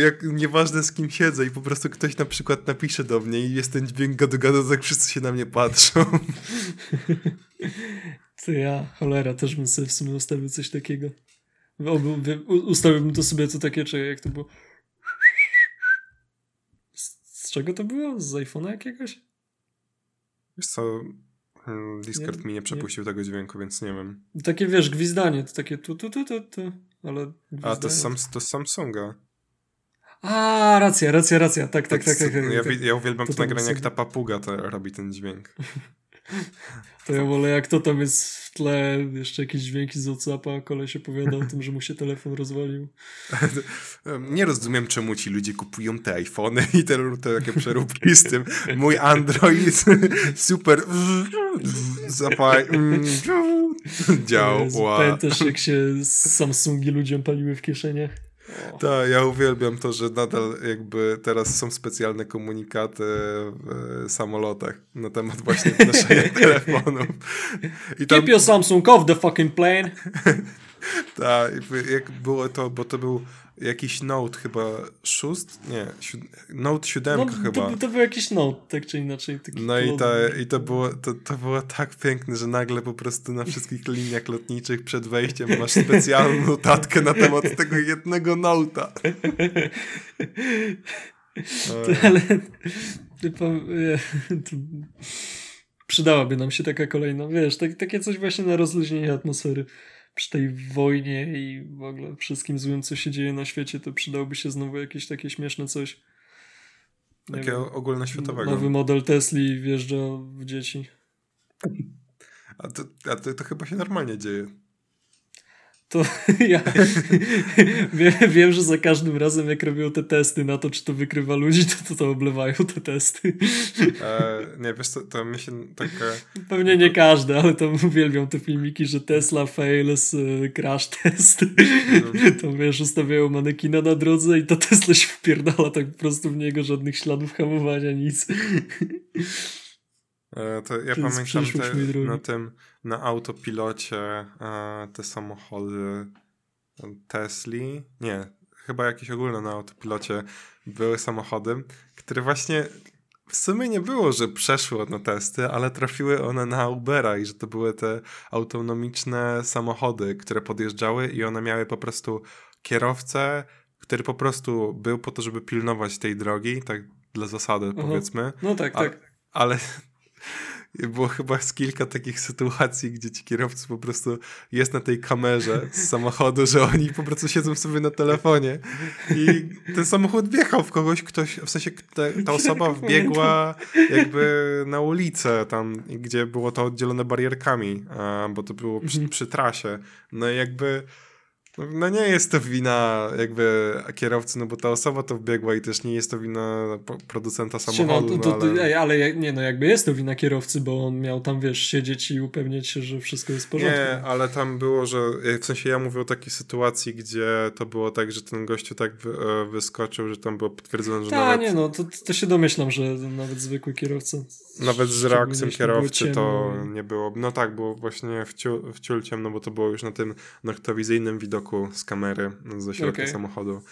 jak nieważne z kim siedzę i po prostu ktoś na przykład napisze do mnie i jest ten dźwięk gadu-gadu, tak wszyscy się na mnie patrzą. <laughs> To ja, cholera, też bym sobie w sumie ustawił coś takiego. Ustawiłbym to sobie co takie, czy jak to było. Z, z czego to było? Z iPhone'a jakiegoś? Wiesz co, hmm, Discord nie, mi nie przepuścił nie. tego dźwięku, więc nie wiem. Takie wiesz, gwizdanie, to takie tu, tu, tu, tu, tu ale A, to sam, to Samsunga. A, racja, racja, racja, tak, tak, tak. tak, tak, tak ja, tak. ja uwielbiam to, to nagranie, jak ta papuga to robi ten dźwięk. <laughs> To ja wolę jak to tam jest w tle, jeszcze jakieś dźwięki z Whatsappa, koleś opowiada o tym, że mu się telefon rozwalił. <laughs> Nie rozumiem, czemu ci ludzie kupują te iPhony i te, te takie przeróbki z tym. Mój Android <laughs> super <laughs> zapaj działa. Pamiętasz, jak się Samsungi ludziom paliły w kieszeniach? Tak, ja uwielbiam to, że nadal jakby teraz są specjalne komunikaty w samolotach na temat właśnie noszenia <laughs> telefonów. I tam... Keep your Samsung off the fucking plane. <laughs> tak, jak było to, bo to był jakiś Note chyba szóst? Nie, siód... Note 7 no, chyba. To, to, był jakiś Note, tak czy inaczej. no i, ta, i to, było, to, to było tak piękne, że nagle po prostu na wszystkich liniach lotniczych przed wejściem masz specjalną notatkę na temat tego jednego Note'a. ale przydałaby nam się taka kolejna, wiesz, tak, takie coś właśnie na rozluźnienie atmosfery przy tej wojnie i w ogóle wszystkim złym, co się dzieje na świecie, to przydałoby się znowu jakieś takie śmieszne coś. Takiego ogólnoświatowego. Nowy model Tesli wjeżdża w dzieci. A to, a to, to chyba się normalnie dzieje to ja <laughs> wiem, że za każdym razem jak robią te testy na to, czy to wykrywa ludzi, to to, to oblewają te testy. E, nie, wiesz co, to mi się taka... Pewnie nie każdy, ale to uwielbiam te filmiki, że Tesla fails crash test. No. To wiesz, ustawiają manekina na drodze i to Tesla się wpierdala tak po prostu w niego, żadnych śladów hamowania, nic. E, to ja pamiętam te, na tym, na autopilocie e, te samochody Tesli, nie, chyba jakieś ogólne na autopilocie były samochody, które właśnie w sumie nie było, że przeszły na testy, ale trafiły one na Ubera i że to były te autonomiczne samochody, które podjeżdżały i one miały po prostu kierowcę, który po prostu był po to, żeby pilnować tej drogi, tak dla zasady Aha. powiedzmy. No tak, tak. Ale było chyba z kilka takich sytuacji, gdzie ci kierowcy po prostu jest na tej kamerze z samochodu, że oni po prostu siedzą sobie na telefonie i ten samochód wjechał w kogoś, ktoś, w sensie ta, osoba wbiegła jakby na ulicę tam, gdzie było to oddzielone barierkami, bo to było przy, mhm. przy trasie. No i jakby no nie jest to wina jakby kierowcy, no bo ta osoba to wbiegła i też nie jest to wina producenta samochodu. No, to, to, no, ale... ale nie, no jakby jest to wina kierowcy, bo on miał tam, wiesz, siedzieć i upewniać się, że wszystko jest w porządku. Nie, ale tam było, że w sensie ja mówię o takiej sytuacji, gdzie to było tak, że ten gościu tak e, wyskoczył, że tam było potwierdzone, że Ta, nawet... nie no, to, to się domyślam, że nawet zwykły kierowca... Nawet z reakcją kierowcy to nie było... No tak, było właśnie w, ciul, w ciul ciemno, bo to było już na tym noktowizyjnym widoku z kamery ze środka okay. samochodu.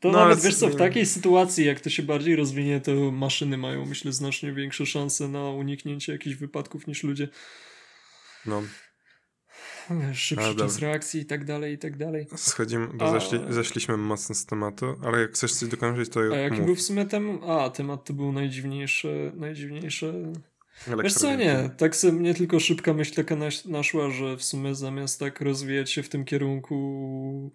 To no, nawet wiesz co, w takiej sytuacji, jak to się bardziej rozwinie, to maszyny mają, myślę, znacznie większe szanse na uniknięcie jakichś wypadków niż ludzie. No. Wiesz, szybszy czas reakcji i tak dalej, i tak dalej. Schodzimy, bo A... zeszli, zeszliśmy mocno z tematu, ale jak chcesz coś dokończyć, to A jaki mów. był w sumie temat? A, temat to był najdziwniejszy, najdziwniejszy Wiesz co, nie, tak sobie mnie tylko szybka myśl taka naszła, że w sumie zamiast tak rozwijać się w tym kierunku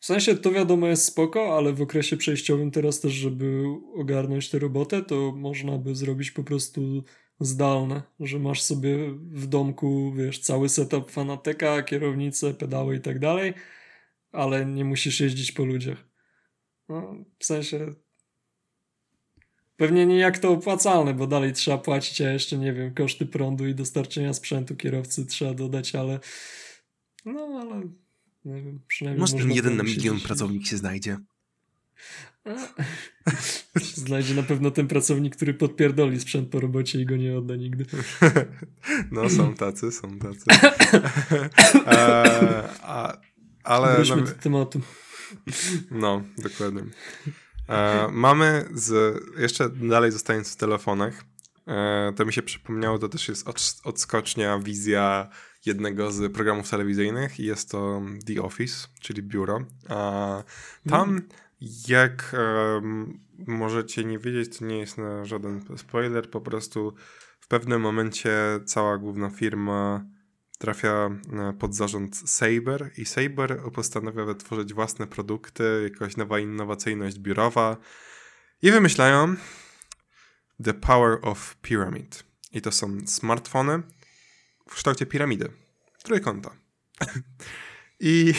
w sensie to wiadomo jest spoko, ale w okresie przejściowym teraz też, żeby ogarnąć tę robotę, to można by zrobić po prostu zdalne, że masz sobie w domku, wiesz, cały setup fanateka, kierownicę, pedały i tak dalej, ale nie musisz jeździć po ludziach. No, w sensie Pewnie nie jak to opłacalne, bo dalej trzeba płacić, a jeszcze nie wiem, koszty prądu i dostarczenia sprzętu kierowcy trzeba dodać, ale no ale nie wiem, przynajmniej Może ten jeden na milion pracownik się znajdzie. <laughs> Znajdzie na pewno ten pracownik, który podpierdoli sprzęt po robocie i go nie odda nigdy. <laughs> No, są tacy, są tacy. <laughs> e, a, ale... Wróćmy no, do tematu. No, dokładnie. E, mamy z, jeszcze dalej zostając w telefonach, e, to mi się przypomniało, to też jest od, odskocznia, wizja jednego z programów telewizyjnych i jest to The Office, czyli biuro. A tam mm. jak możecie nie wiedzieć, to nie jest na żaden spoiler, po prostu w pewnym momencie cała główna firma trafia e, pod zarząd Saber i Saber postanawia wytworzyć własne produkty, jakaś nowa innowacyjność biurowa i wymyślają The Power of Pyramid. I to są smartfony w kształcie piramidy, trójkąta. <laughs> I...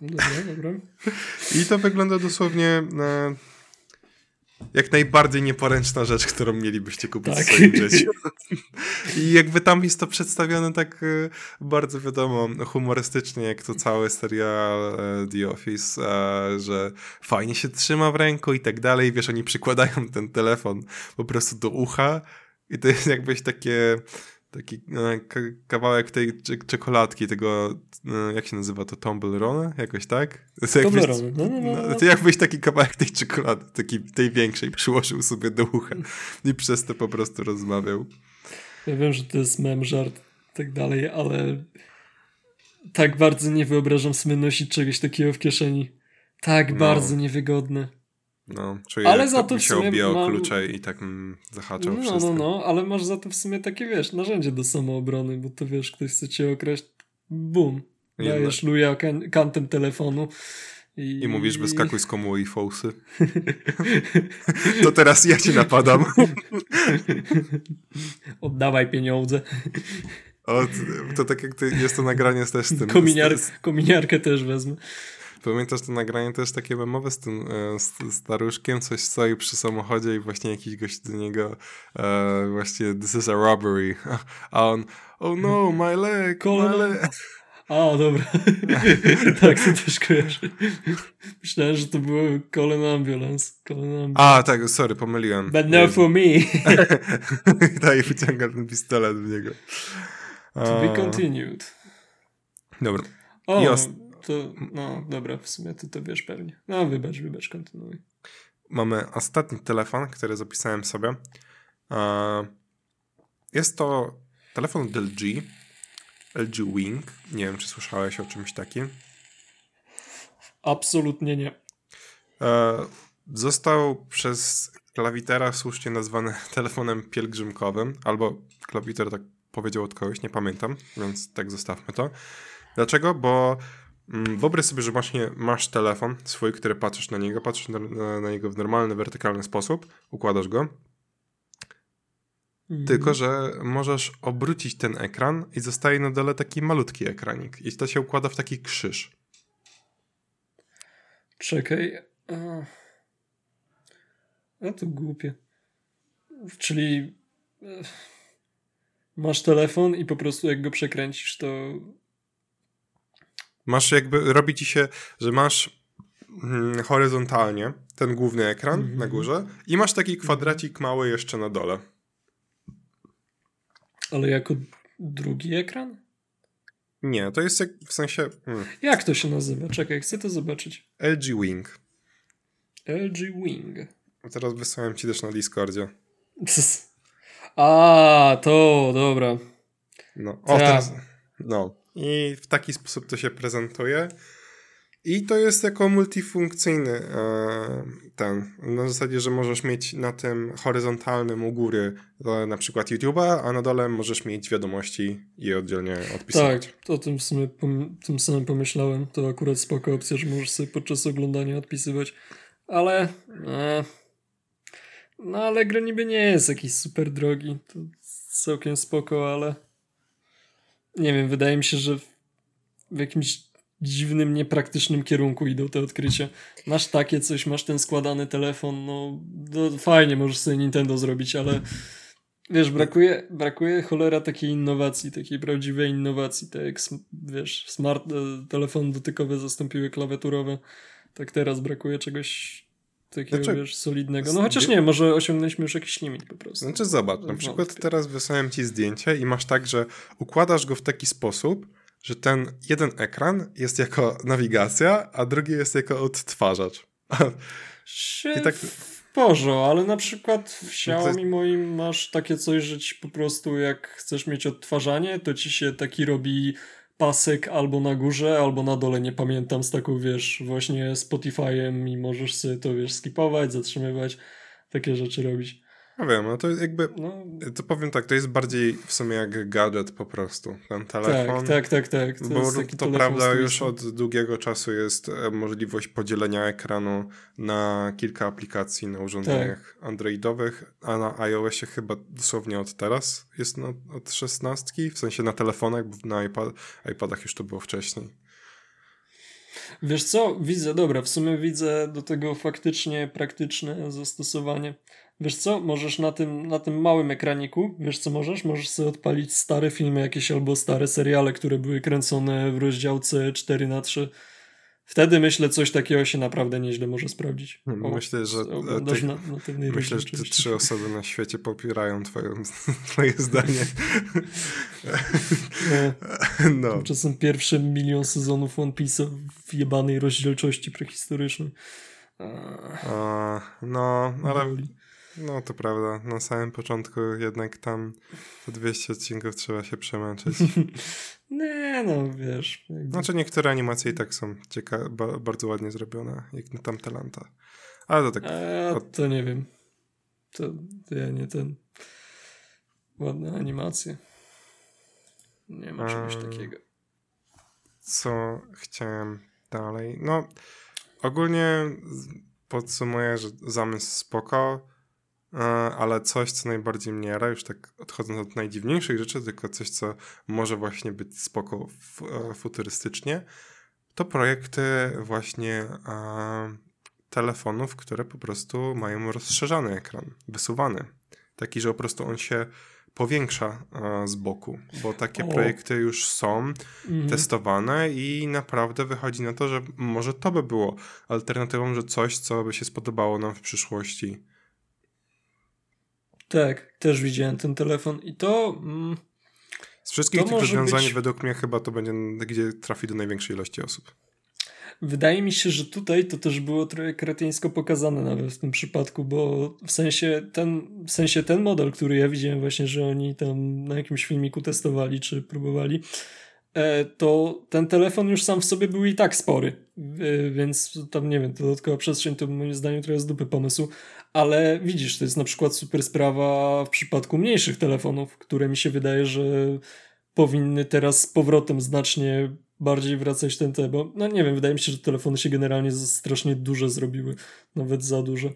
Dobra, dobra. <laughs> I to wygląda dosłownie na jak najbardziej nieporęczna rzecz, którą mielibyście kupić tak. w swoim życiu. <laughs> I jakby tam jest to przedstawione tak e, bardzo wiadomo, humorystycznie, jak to cały serial e, The Office, e, że fajnie się trzyma w ręku i tak dalej. Wiesz, oni przykładają ten telefon po prostu do ucha i to jest jakbyś takie taki e, kawałek tej czekoladki, tego, e, jak się nazywa to, Toblerone? Jakoś tak? Toblerone, no, no, no, no. To jakbyś taki kawałek tej czekolady, taki, tej większej, przyłożył sobie do ucha i przez to po prostu rozmawiał. Ja wiem, że to jest mem, żart i tak dalej, ale tak bardzo nie wyobrażam sobie nosić czegoś takiego w kieszeni. Tak no. bardzo niewygodne. No, czuję, ale za to w sumie obijał mam... klucze i tak mm, zahaczał no, wszystko. No, no, ale masz za to w sumie takie, wiesz, narzędzie do samoobrony, bo to wiesz, ktoś chce cię okraść, bum, dajesz luja kan kantem telefonu. I, I mówisz, wyskakuj z komuły i fousy. <laughs> to teraz ja cię napadam. <laughs> Oddawaj pieniądze. O, to, tak jak ty, jest to nagranie też z tym. Kominiar, kominiarkę też wezmę. Pamiętasz to nagranie też takie memowe z tym e, z, staruszkiem, coś stoi przy samochodzie i właśnie jakiś gość do niego e, właśnie this is a robbery. <laughs> A on oh no, my leg, my leg. A, dobra. <laughs> tak, to też kojarzę. Myślałem, że to było Colin Ambulance. Colin Ambulance. A, tak, sorry, pomyliłem. But no for me. <laughs> tak, i wyciąga ten pistolet w niego. To be continued. Dobra. O, to, no dobra, w sumie ty to wiesz pewnie. No wybacz, wybacz, kontynuuj. Mamy ostatni telefon, który zapisałem sobie. Jest to telefon od LG. LG Wing. Nie wiem, czy słyszałeś o czymś takim. Absolutnie nie. E, został przez klawitera słusznie nazwany <laughs> telefonem pielgrzymkowym, albo klawiter tak powiedział od kogoś, nie pamiętam, więc tak zostawmy to. Dlaczego? Bo wyobraź sobie, że właśnie masz telefon swój, który patrzysz na niego, patrzysz na, na, na niego w normalny, wertykalny sposób, układasz go. Mhm. Tylko, że możesz obrócić ten ekran i zostaje na dole taki malutki ekranik. I to się układa w taki krzyż. Czekaj. A to głupie. Czyli e, masz telefon i po prostu jak go przekręcisz, to Masz jakby, robi ci się, że masz hmm, horyzontalnie ten główny ekran mm -hmm. na górze i masz taki kwadracik mały jeszcze na dole. Ale jako drugi ekran? Nie, to jest jak, w sensie... Hmm. Jak to się nazywa? Czekaj, chcę to zobaczyć. LG Wing. LG Wing. Teraz wysłałem ci też na Discordzie. <laughs> A, to, dobra. No, o, teraz... No. I w taki sposób to się prezentuje. I to jest jako multifunkcyjny e, ten, na zasadzie, że możesz mieć na tym horyzontalnym u góry na przykład YouTube'a, a na dole możesz mieć wiadomości i oddzielnie odpisywać. Tak, o tym, w sumie, tym samym pomyślałem. To akurat spoko opcja, że możesz sobie podczas oglądania odpisywać. Ale e, no ale gra niby nie jest jakiś super drogi. To całkiem spoko, ale nie wiem, wydaje mi się, że w jakimś dziwnym, niepraktycznym kierunku idą te odkrycia. Masz takie coś, masz ten składany telefon, no, no fajnie, możesz sobie Nintendo zrobić, ale wiesz, brakuje, brakuje cholera takiej innowacji, takiej prawdziwej innowacji, tak jak, wiesz, smart, e, telefon dotykowe zastąpiły klawiaturowe. Tak teraz brakuje czegoś takiego, znaczy, wiesz, solidnego. No chociaż nie, może osiągnęliśmy już jakiś limit po prostu. Znaczy zobacz, na przykład teraz wysłałem ci zdjęcie i masz tak, że układasz go w taki sposób, że ten jeden ekran jest jako nawigacja, a drugi jest jako odtwarzacz. I tak... W porządku, ale na przykład w Xiaomi moim masz takie coś, że ci po prostu jak chcesz mieć odtwarzanie, to ci się taki robi pasek albo na górze, albo na dole, nie pamiętam, z taką, wiesz, właśnie Spotify'em i możesz sobie to, wiesz, skipować, zatrzymywać, takie rzeczy robić. Ja wiem, no to jakby, no. to powiem tak, to jest bardziej w sumie jak gadżet po prostu, ten telefon. Tak, tak, tak, tak. To bo to prawda już od długiego czasu jest e, możliwość podzielenia ekranu na kilka aplikacji na urządzeniach tak. androidowych, a na iOSie chyba dosłownie od teraz jest no, od szesnastki, w sensie na telefonach, bo na iPad, iPadach już to było wcześniej. Wiesz co, widzę, dobra, w sumie widzę do tego faktycznie praktyczne zastosowanie. Wiesz co, możesz na tym, na tym małym ekraniku, wiesz co możesz? Możesz sobie odpalić stare filmy jakieś albo stare seriale, które były kręcone w rozdziałce 4 na 3 Wtedy myślę, coś takiego się naprawdę nieźle może sprawdzić. O, myślę, że tych, na, na myślę, że te trzy osoby na świecie popierają twoją, <laughs> twoje zdanie. <laughs> no. Tymczasem pierwszy milion sezonów One Piece w jebanej rozdzielczości prehistorycznej. A, no, ale no to prawda, na samym początku jednak tam po 200 odcinków trzeba się przemęczyć. <laughs> Nie, no wiesz. Jakby... Znaczy niektóre animacje i tak są cieka- ba- bardzo ładnie zrobione, jak na tam talenta. Ale to tak... A, od... To nie wiem. To, to ja nie ten... Ładne animacje. Nie ma czegoś takiego. Co chciałem dalej? No, ogólnie podsumuję, że zamysł spoko ale coś, co najbardziej mnie jara, już tak odchodząc od najdziwniejszych rzeczy, tylko coś, co może właśnie być spoko e, futurystycznie, to projekty właśnie a, telefonów, które po prostu mają rozszerzany ekran, wysuwany. Taki, że po prostu on się powiększa z boku, bo takie o. projekty już są mhm. testowane i naprawdę wychodzi na to, że może to by było alternatywą, że coś, co by się spodobało nam w przyszłości tak, też widziałem ten telefon i to. Mm, Z wszystkich to tych rozwiązań, być... według mnie, chyba to będzie, gdzie trafi do największej ilości osób. Wydaje mi się, że tutaj to też było trochę kretyńsko pokazane nawet w tym przypadku, bo w sensie ten, w sensie ten model, który ja widziałem właśnie, że oni tam na jakimś filmiku testowali czy próbowali, e, to ten telefon już sam w sobie był i tak spory, e, więc tam nie wiem, dodatkowa przestrzeń to moim zdaniem trochę z dupy pomysłu, ale widzisz, to jest na przykład super sprawa w przypadku mniejszych telefonów, które mi się wydaje, że powinny teraz z powrotem znacznie bardziej wracać ten te, bo no nie wiem, wydaje mi się, że telefony się generalnie strasznie duże zrobiły, nawet za duże.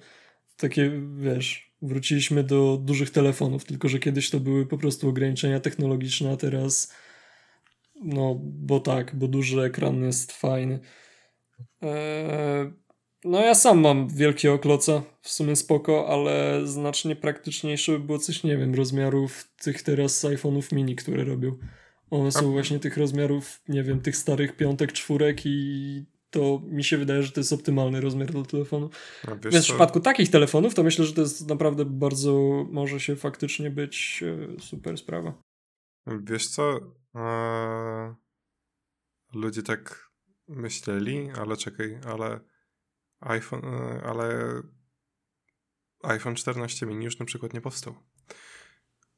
Takie, wiesz, wróciliśmy do dużych telefonów, tylko że kiedyś to były po prostu ograniczenia technologiczne, a teraz no, bo tak, bo duży ekran jest fajny. Eee, no ja sam mam wielkie kloca, w sumie spoko, ale znacznie praktyczniejsze by było coś, nie wiem, rozmiarów tych teraz iPhone'ów mini, które robią. One są właśnie tych rozmiarów, nie wiem, tych starych piątek, czwórek i to mi się wydaje, że to jest optymalny rozmiar dla telefonu. Więc w przypadku takich telefonów to myślę, że to jest naprawdę bardzo, może się faktycznie być e, super sprawa. Wiesz co, eee, ludzie tak myśleli, ale czekaj, ale iPhone, e, ale iPhone 14 mini już na przykład nie powstał.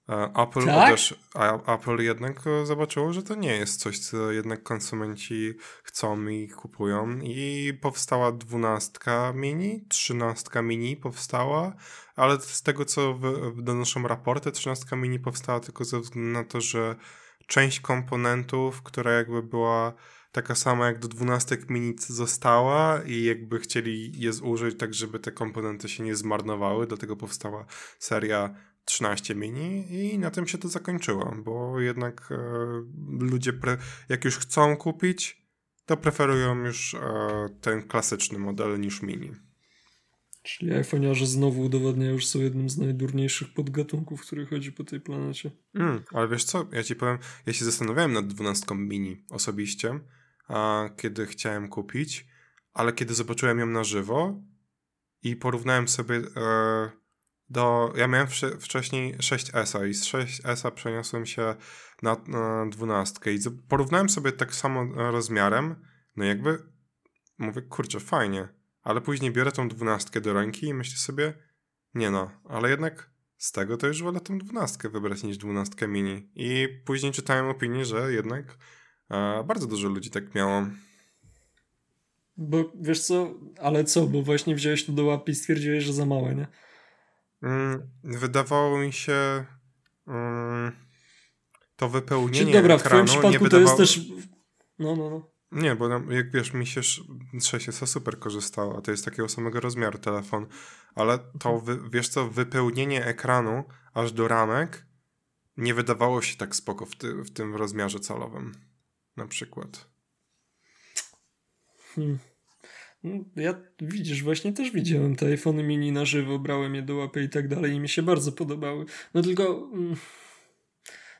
E, Apple, tak? też, Apple jednak zobaczyło, że to nie jest coś, co jednak konsumenci chcą i kupują. I powstała 12 mini, 13 mini powstała, ale z tego, co donoszą raporty, 13 mini powstała tylko ze względu na to, że część komponentów, która jakby była taka sama jak do 12 minut została i jakby chcieli je zużyć tak, żeby te komponenty się nie zmarnowały, dlatego powstała seria 13 mini i na tym się to zakończyło, bo jednak e, ludzie jak już chcą kupić, to preferują już e, ten klasyczny model niż mini. Czyli iPhone'arze znowu udowadniają, że są jednym z najdurniejszych podgatunków, który chodzi po tej planecie. Mm, ale wiesz co, ja ci powiem, ja się zastanawiałem nad 12 mini osobiście, kiedy chciałem kupić, ale kiedy zobaczyłem ją na żywo i porównałem sobie e, do... Ja miałem wcześniej 6S i z 6S przeniosłem się na, na 12 i porównałem sobie tak samo rozmiarem, no jakby mówię, kurczę, fajnie, ale później biorę tą 12 do ręki i myślę sobie, nie no, ale jednak z tego to już wolę tą 12 wybrać niż 12 mini. I później czytałem opinię, że jednak e, bardzo dużo ludzi tak miało. Bo wiesz co, ale co, bo właśnie wziąłeś to do łapy i stwierdziłeś, że za małe, nie? Mm, wydawało mi się mm, to wypełnienie Czyli dobra, ekranu, w twoim przypadku wydawało... to jest też... No, no, no. Nie, bo jak wiesz, mi się 6 super korzystało, a to jest takiego samego rozmiaru telefon, ale to, wy, wiesz co, wypełnienie ekranu aż do ramek nie wydawało się tak spoko w, ty, w tym rozmiarze calowym, na przykład. Hmm. No, ja widzisz, właśnie też widziałem te iPhony mini na żywo, brałem je do łapy i tak dalej i mi się bardzo podobały. No tylko... Mm,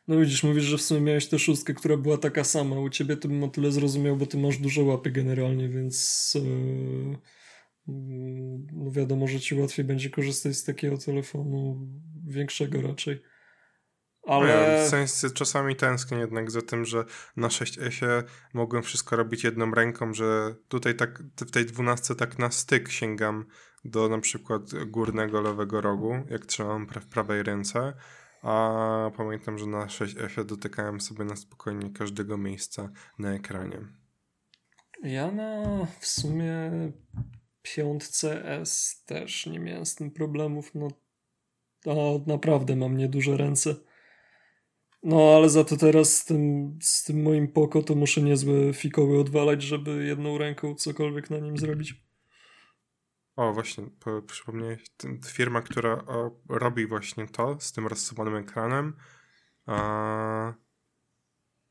no widzisz, mówisz, że w sumie miałeś tę szóstkę, która była taka sama. U ciebie to bym o tyle zrozumiał, bo ty masz duże łapy generalnie, więc yy, no wiadomo, że ci łatwiej będzie korzystać z takiego telefonu większego raczej. Ale... W sensie czasami tęsknię jednak za tym, że na 6S mogłem wszystko robić jedną ręką, że tutaj tak w tej dwunastce tak na styk sięgam do na przykład górnego lewego rogu, jak trzymam w prawej ręce, a pamiętam, że na 6F dotykałem sobie na spokojnie każdego miejsca na ekranie. Ja na w sumie piątce S też nie miałem z tym problemów. No, a naprawdę mam nieduże ręce. No, ale za to teraz z tym, z tym moim poko to muszę niezłe fikoły odwalać, żeby jedną ręką cokolwiek na nim zrobić. O, właśnie, przypomniałeś, firma, która robi właśnie to z tym rozsuwanym ekranem, a,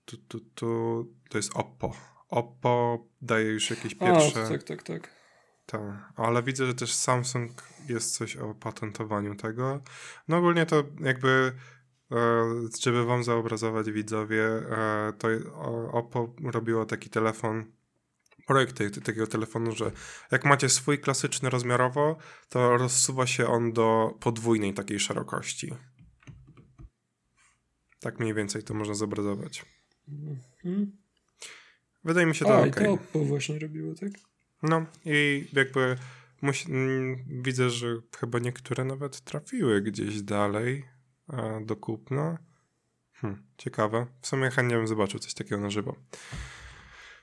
tu, tu, tu, to jest Oppo. Oppo daje już jakieś pierwsze... A, tak, tak, tak. Tak, ale widzę, że też Samsung jest coś o patentowaniu tego. No ogólnie to jakby, żeby wam zaobrazować widzowie, e, to Oppo robiło taki telefon, projekt takiego telefonu, że jak macie swój klasyczny rozmiarowo, to rozsuwa się on do podwójnej takiej szerokości. Tak mniej więcej to można zobrazować. Mhm. Wydaje mi się to A, ok. i to Oppo właśnie robiło, tak? No i jakby musi, mm, widzę, że chyba niektóre nawet trafiły gdzieś dalej do kupna. Hm, ciekawe. W sumie chętnie bym zobaczył coś takiego na żywo.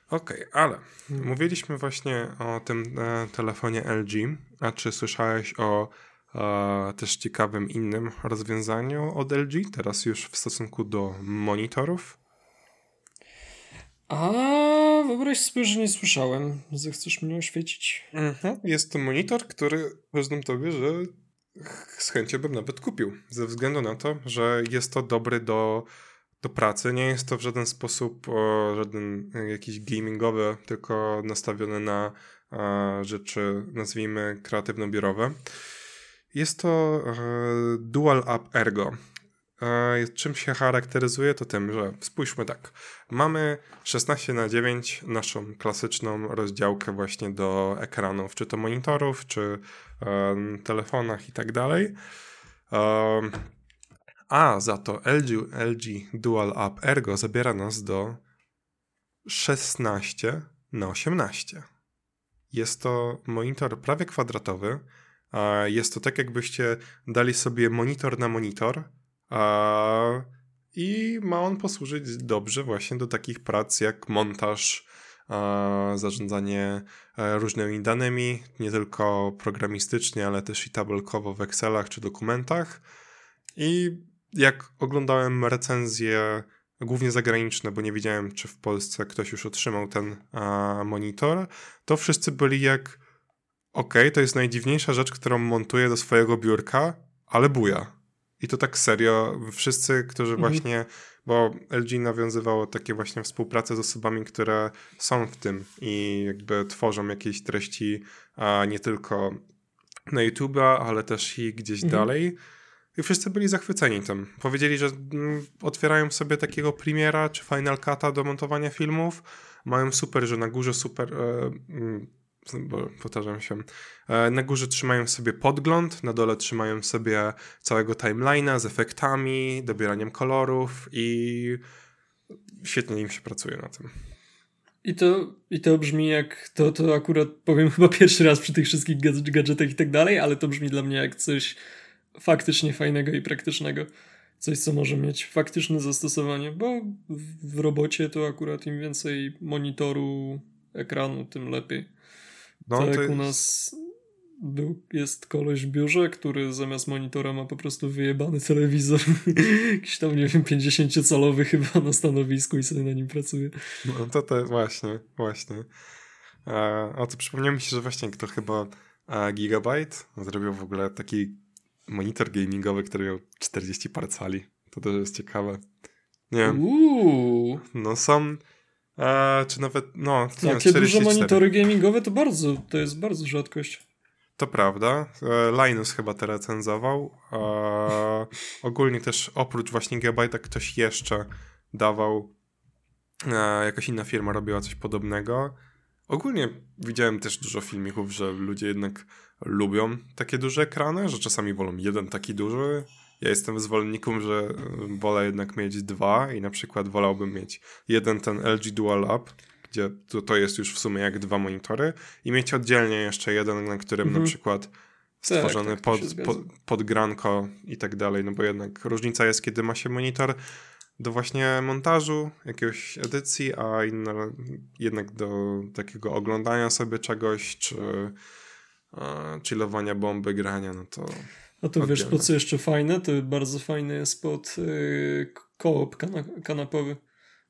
Okej, okay, ale mówiliśmy właśnie o tym e, telefonie LG. A czy słyszałeś o e, też ciekawym innym rozwiązaniu od LG, teraz już w stosunku do monitorów? A wyobraź sobie, że nie słyszałem. Zechcesz mnie oświecić? Mhm. Jest to monitor, który powiedzmy tobie, że z chęcią bym nawet kupił. Ze względu na to, że jest to dobry do do pracy. Nie jest to w żaden sposób o, żaden jakiś gamingowy, tylko nastawiony na a, rzeczy, nazwijmy, kreatywno-biurowe. Jest to e, Dual Up Ergo. Czym się charakteryzuje? To tym, że spójrzmy tak. Mamy 16 na 9 naszą klasyczną rozdziałkę właśnie do ekranów, czy to monitorów, czy e, telefonach i tak dalej. E, a za to LG, LG Dual Up Ergo zabiera nas do 16 na 18. Jest to monitor prawie kwadratowy. Jest to tak, jakbyście dali sobie monitor na monitor. I ma on posłużyć dobrze właśnie do takich prac jak montaż, zarządzanie e, różnymi danymi, nie tylko programistycznie, ale też i tabelkowo w Excelach czy dokumentach. I jak oglądałem recenzje, głównie zagraniczne, bo nie wiedziałem, czy w Polsce ktoś już otrzymał ten a, monitor, to wszyscy byli jak ok, to jest najdziwniejsza rzecz, którą montuję do swojego biurka, ale buja. I to tak serio, wszyscy, którzy mhm. właśnie, bo LG nawiązywało takie właśnie współpracę z osobami, które są w tym i jakby tworzą jakieś treści, a nie tylko na YouTube'a, ale też i gdzieś mhm. dalej i wszyscy byli zachwyceni tym. Powiedzieli, że mm, otwierają sobie takiego Premiera czy Final Cut'a do montowania filmów. Mają super, że na górze super e, mm, bo powtarzam się. E, na górze trzymają sobie podgląd, na dole trzymają sobie całego timeline'a z efektami, dobieraniem kolorów i świetnie im się pracuje na tym. I to, I to brzmi jak, to, to akurat powiem chyba pierwszy raz przy tych wszystkich gadżetach i tak dalej, ale to brzmi dla mnie jak coś faktycznie fajnego i praktycznego. Coś, co może mieć faktyczne zastosowanie, bo w robocie to akurat im więcej monitoru, ekranu, tym lepiej. No, tak jak jest... u nas był, jest koleś w biurze, który zamiast monitora ma po prostu wyjebany telewizor. <laughs> Jakiś tam, nie wiem, 50-calowy chyba na stanowisku i sobie na nim pracuje. No to to właśnie, właśnie. A, a to przypomniał mi się, że właśnie kto chyba a, Gigabyte zrobił w ogóle taki monitor gamingowy, który miał 40 par cali. To też jest ciekawe. Nie wiem. Uuu. No są... Czy nawet, no, nie Takie wiem, duże monitory gamingowe to bardzo, to jest bardzo rzadkość. To prawda. E, Linus chyba to recenzował. E, <laughs> ogólnie też oprócz właśnie Gigabyte'a ktoś jeszcze dawał, e, jakaś inna firma robiła coś podobnego. Ogólnie widziałem też dużo filmików, że ludzie jednak lubią takie duże ekrany, że czasami wolą jeden taki duży. Ja jestem zwolennikiem, że wolę jednak mieć dwa i na przykład wolałbym mieć jeden ten LG Dual Lab, gdzie to, to jest już w sumie jak dwa monitory i mieć oddzielnie jeszcze jeden, na którym mhm. na przykład tak, stworzony tak, tak, pod, pod, pod granko i tak dalej, no bo jednak różnica jest, kiedy ma się monitor do właśnie montażu, jakiegoś edycji, a inna jednak do takiego oglądania sobie czegoś, czy uh, chillowania bomby, grania, no to... A to wiesz, po co jeszcze fajne? To bardzo fajny jest pod yy, koop kana kanapowy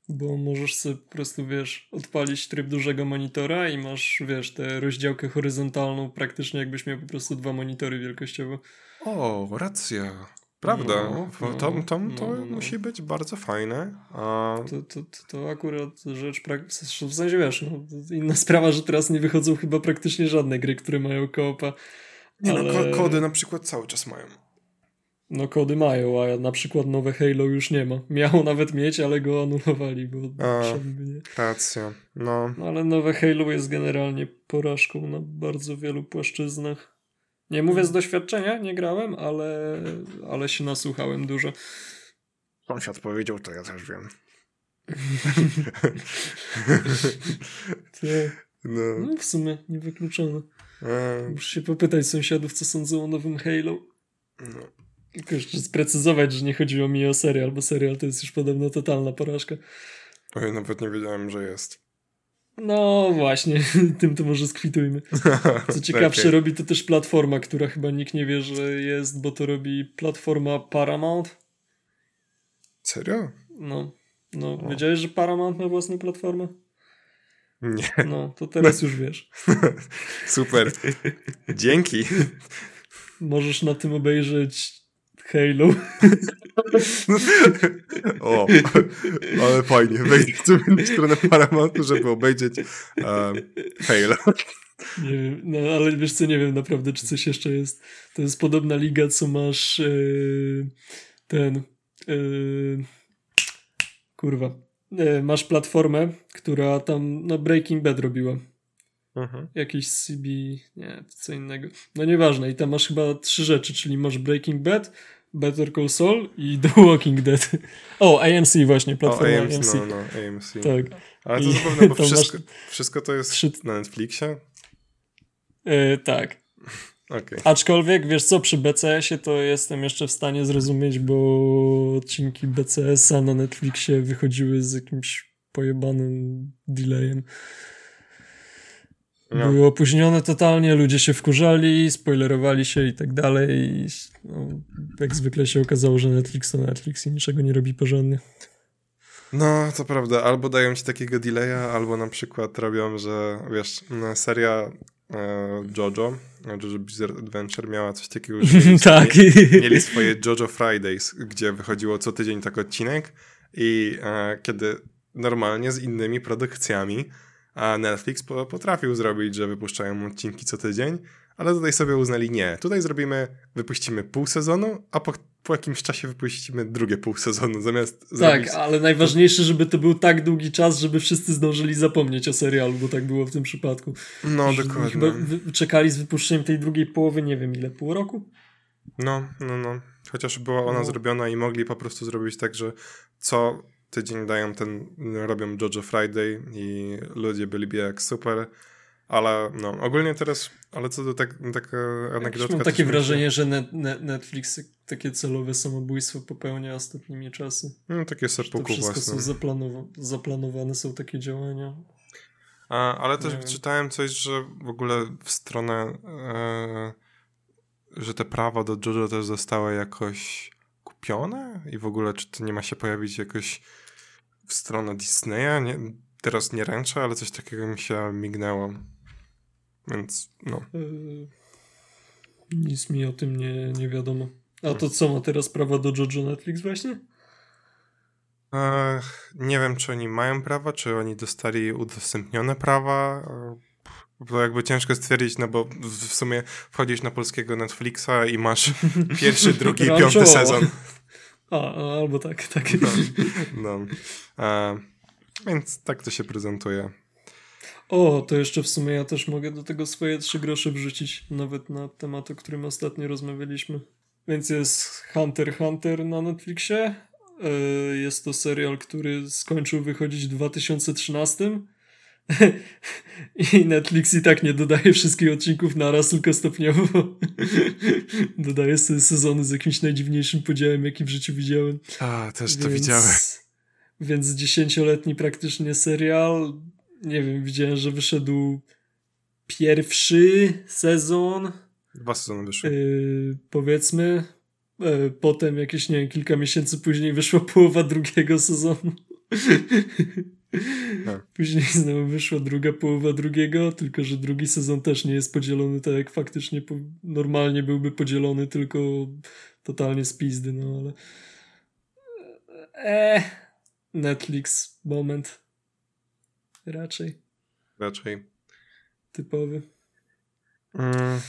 bo możesz sobie po prostu, wiesz, odpalić tryb dużego monitora i masz, wiesz, tę rozdziałkę horyzontalną praktycznie jakbyś miał po prostu dwa monitory wielkościowo. O, racja. Prawda. No, no, to, to, to no, no, no. musi być bardzo fajne. A... To, to, to akurat rzecz praktyczna. W sensie wiesz, no, inna sprawa, że teraz nie wychodzą chyba praktycznie żadne gry, które mają koopa. Nie no, ale... no, kody na przykład cały czas mają. No kody mają, a na przykład nowe Halo już nie ma. Miało nawet mieć, ale go anulowali, bo a, nie. Racja, no. no. Ale nowe Halo jest generalnie porażką na bardzo wielu płaszczyznach. Nie mówię z doświadczenia, nie grałem, ale, ale się nasłuchałem dużo. Sąsiad powiedział, to ja też wiem. <laughs> <laughs> no. no w sumie niewykluczone. Muszę się popytać sąsiadów, co sądzą o nowym Halo. No. Tylko jeszcze sprecyzować, że nie chodziło mi o serial, bo serial to jest już podobno totalna porażka. Oj, nawet nie wiedziałem, że jest. No właśnie, <laughs> tym to może skwitujmy. <laughs> Co ciekawsze, okay. robi to też platforma, która chyba nikt nie wie, że jest, bo to robi platforma Paramount. Serio? No, no o. wiedziałeś, że Paramount ma własną platformę? Nie. No, to <laughs> teraz już wiesz. <laughs> Super. Dzięki. Możesz na tym obejrzeć Halo. <laughs> o, ale fajnie. Wejdźmy na stronę Paramountu, żeby obejrzeć um, Halo. Nie wiem, no ale wiesz co, nie wiem naprawdę, czy coś jeszcze jest. To jest podobna liga, co masz yy, ten yy, kurwa. Yy, masz platformę, która tam no Breaking Bad robiła. Mhm. Jakiś CB, nie, co innego. No nieważne. I tam masz chyba trzy rzeczy, czyli masz Breaking Bad, Better Call Saul i The Walking Dead. O, AMC właśnie, platforma o, AMC, AMC. No, no, AMC. Tak. Ale to I zapewne, bo <laughs> wszystko, masz... wszystko to jest Trzy... na Netflixie? Yy, tak. Okay. Aczkolwiek, wiesz co, przy BCS-ie to jestem jeszcze w stanie zrozumieć, bo odcinki BCS-a na Netflixie wychodziły z jakimś pojebanym delayem. No. Były opóźnione totalnie, ludzie się wkurzali, spoilerowali się i tak dalej. I, no, jak zwykle się okazało, że Netflix to Netflix i niczego nie robi porządnie. No, to prawda. Albo dają ci takiego delaya, albo na przykład robią, że wiesz, seria e, JoJo, JoJo Bizarre Adventure miała coś takiego, <laughs> że mieli, tak. mieli, mieli swoje JoJo Fridays, gdzie wychodziło co tydzień tak odcinek i e, kiedy normalnie z innymi produkcjami a Netflix potrafił zrobić, że wypuszczają odcinki co tydzień, ale tutaj sobie uznali nie. Tutaj zrobimy, wypuścimy pół sezonu, a po, po jakimś czasie wypuścimy drugie pół sezonu zamiast Tak, zrobić... ale najważniejsze, żeby to był tak długi czas, żeby wszyscy zdążyli zapomnieć o serialu, bo tak było w tym przypadku. No, że dokładnie. Chyba czekali z wypuszczeniem tej drugiej połowy, nie wiem ile, pół roku? No, no, no. Chociaż była ona no. zrobiona i mogli po prostu zrobić tak, że co tydzień dają ten, robią Jojo Friday i ludzie byliby jak super, ale no, ogólnie teraz, ale co do tak, taka anegdotka... Mam takie wrażenie, że net, net, Netflix takie celowe samobójstwo popełnia ostatnimi czasy. No, takie sepuku własne. wszystko są zaplanowa zaplanowane, są takie działania. A, ale też czytałem coś, że w ogóle w stronę, e, że te prawa do JoJo też zostały jakoś kupione i w ogóle czy to nie ma się pojawić jakoś w stronę Disneya? Nie, teraz nie ręczę, ale coś takiego mi się mignęło. Więc no. Yy, nic mi o tym nie, nie wiadomo. A to co ma teraz prawa do JoJo Netflix właśnie? Ech, nie wiem, czy oni mają prawa, czy oni dostali udostępnione prawa. Bo jakby ciężko stwierdzić, no bo w sumie wchodzisz na polskiego Netflixa i masz <laughs> pierwszy, drugi i piąty sezon. A, albo tak, tak. No, no. E, więc tak to się prezentuje. O, to jeszcze w sumie ja też mogę do tego swoje trzy grosze wrzucić, nawet na temat, o którym ostatnio rozmawialiśmy. Więc jest Hunter Hunter na Netflixie. E, jest to serial, który skończył wychodzić w 2013. <laughs> I Netflix i tak nie dodaje wszystkich odcinków naraz, tylko stopniowo <laughs> dodaje sobie sezony z jakimś najdziwniejszym podziałem, jaki w życiu widziałem. A, też Więc... to widziałem. Więc dziesięcioletni praktycznie serial. Nie wiem, widziałem, że wyszedł pierwszy sezon. Dwa sezony wyszły. Yy, powiedzmy. Yy, potem jakieś, nie wiem, kilka miesięcy później wyszła połowa drugiego sezonu. <laughs> Tak. Później znowu wyszła druga połowa drugiego, tylko że drugi sezon też nie jest podzielony tak jak faktycznie po, normalnie byłby podzielony, tylko totalnie z pizdy, no ale... Eee, Netflix moment. Raczej. Raczej. Typowy. Mm.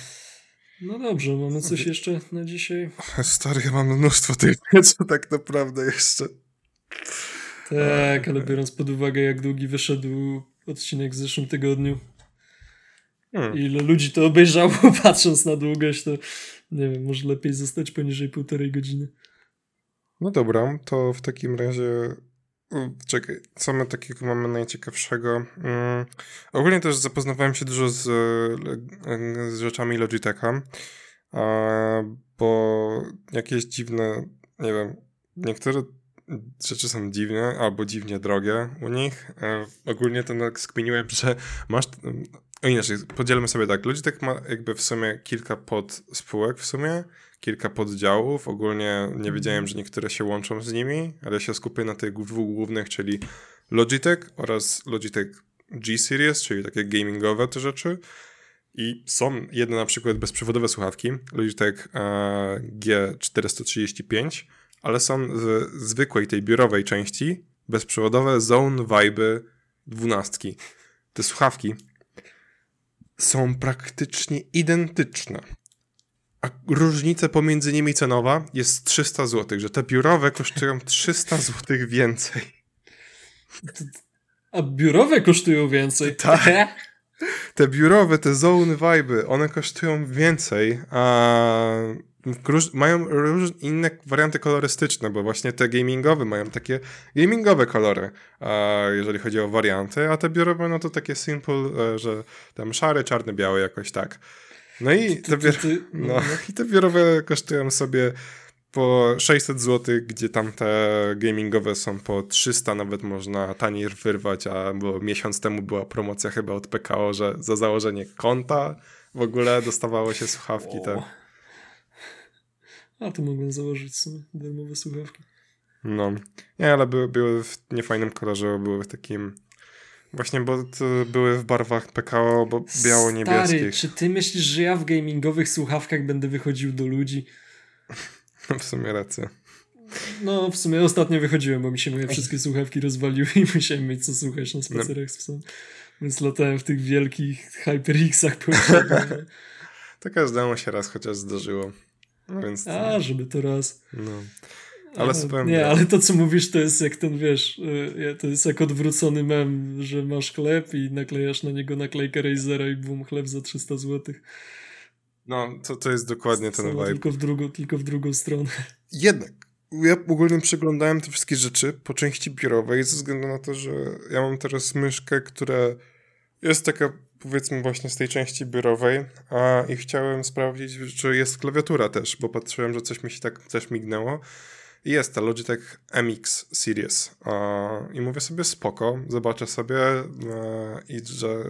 No dobrze, mamy coś jeszcze na dzisiaj? <laughs> Stary, ja mam mnóstwo tych co tak naprawdę jeszcze. Tak, ale biorąc pod uwagę, jak długi wyszedł odcinek w zeszłym tygodniu. Hmm. Ile ludzi to obejrzało, <laughs> patrząc na długość, to nie wiem, może lepiej zostać poniżej półtorej godziny. No dobra, to w takim razie Czekaj, co my takiego mamy najciekawszego? Um, ogólnie też zapoznawałem się dużo z, z rzeczami Logitecha, bo jakieś dziwne, nie wiem, niektóre rzeczy są dziwne albo dziwnie drogie u nich. E, ogólnie to tak skminiłem, że masz... O inaczej, podzielmy sobie tak. Logitech ma jakby w sumie kilka podspółek w sumie kilka poddziałów. Ogólnie nie wiedziałem, mhm. że niektóre się łączą z nimi, ale się skupię na tych dwóch głównych, czyli Logitech oraz Logitech G-Series, czyli takie gamingowe te rzeczy. I są jedne na przykład bezprzewodowe słuchawki, Logitech e, G435, ale są w zwykłej tej biurowej części bezprzewodowe Zone Vibe 12. Te słuchawki są praktycznie identyczne a różnica pomiędzy nimi cenowa jest 300 zł, że te biurowe kosztują 300 zł więcej. A biurowe kosztują więcej? <laughs> Tak. Te biurowe, te zone vibe, one kosztują więcej, a mają róż, inne warianty kolorystyczne, bo właśnie te gamingowe mają takie gamingowe kolory, a jeżeli chodzi o warianty, a te biurowe, no to takie simple, e, że tam szary, czarny, biały, jakoś tak. No i te, biur... no, no. i te biurowe kosztują sobie po 600 zł, gdzie tam te gamingowe są po 300, nawet można taniej wyrwać, a bo miesiąc temu była promocja chyba od PKO, że za założenie konta w ogóle dostawało się słuchawki te. A to mogłem założyć sobie darmowe słuchawki. No, nie, ale były, były w niefajnym kolorze, były w takim Właśnie, bo były w barwach PKO, bo biało-niebieskich. Stary, czy ty myślisz, że ja w gamingowych słuchawkach będę wychodził do ludzi? <laughs> No w sumie racja. No, w sumie ostatnio wychodziłem, bo mi się moje wszystkie słuchawki rozwaliły i <laughs> musiałem mieć co słuchać na spacerach z psem. Więc latałem w tych wielkich HyperXach. <laughs> to każdemu się raz chociaż zdarzyło. No więc... A, żeby to raz. No. Ale powiem, Nie, ale to co mówisz to jest jak ten, wiesz, y, to jest jak odwrócony mem, że masz chleb i naklejasz na niego naklejkę Razera i bum, chleb za 300 zł. No, to, to jest dokładnie ten vibe. Tylko w, drugą, tylko w drugą stronę. Jednak, ja ogólnie przeglądałem te wszystkie rzeczy po części biurowej ze względu na to, że ja mam teraz myszkę, która jest taka powiedzmy właśnie z tej części biurowej a, i chciałem sprawdzić, czy jest klawiatura też, bo patrzyłem, że coś mi się tak też mignęło. I jest ta Logitech MX Series. I mówię sobie spoko, zobaczę sobie a, i że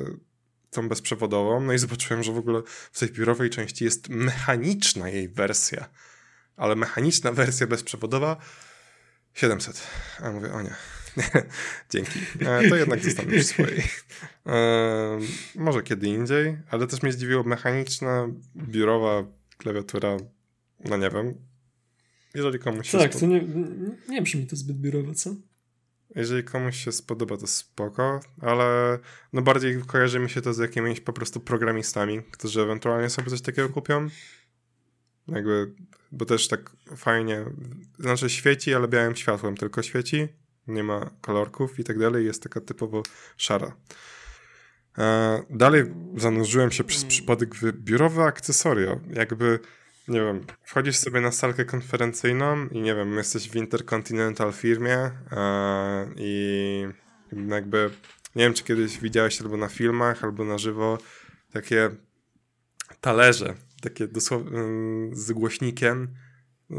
tą bezprzewodową. No i zobaczyłem, że w ogóle w tej biurowej części jest mechaniczna jej wersja. Ale mechaniczna wersja bezprzewodowa 700. A mówię, o nie. <laughs> Dzięki. E, to jednak zostanę przy swojej. E, może kiedy indziej, ale też mnie zdziwiło mechaniczna, biurowa klawiatura. No nie wiem. Jeżeli komuś się Tak, to nie, nie brzmi to zbyt biurowo, co? Jeżeli komuś się spodoba, to spoko, ale no bardziej kojarzy mi się to z jakimiś po prostu programistami, którzy ewentualnie sobie coś takiego kupią. Jakby, bo też tak fajnie, znaczy świeci, ale białym światłem tylko świeci, nie ma kolorków i tak dalej, jest taka typowo szara. E, dalej zanurzyłem się przez przypadek w biurowe akcesoria. Jakby nie wiem, wchodzisz sobie na salkę konferencyjną i nie wiem, jesteś w Intercontinental firmie e, i jakby nie wiem, czy kiedyś widziałeś albo na filmach, albo na żywo takie talerze, takie dosłownie mm, z głośnikiem e,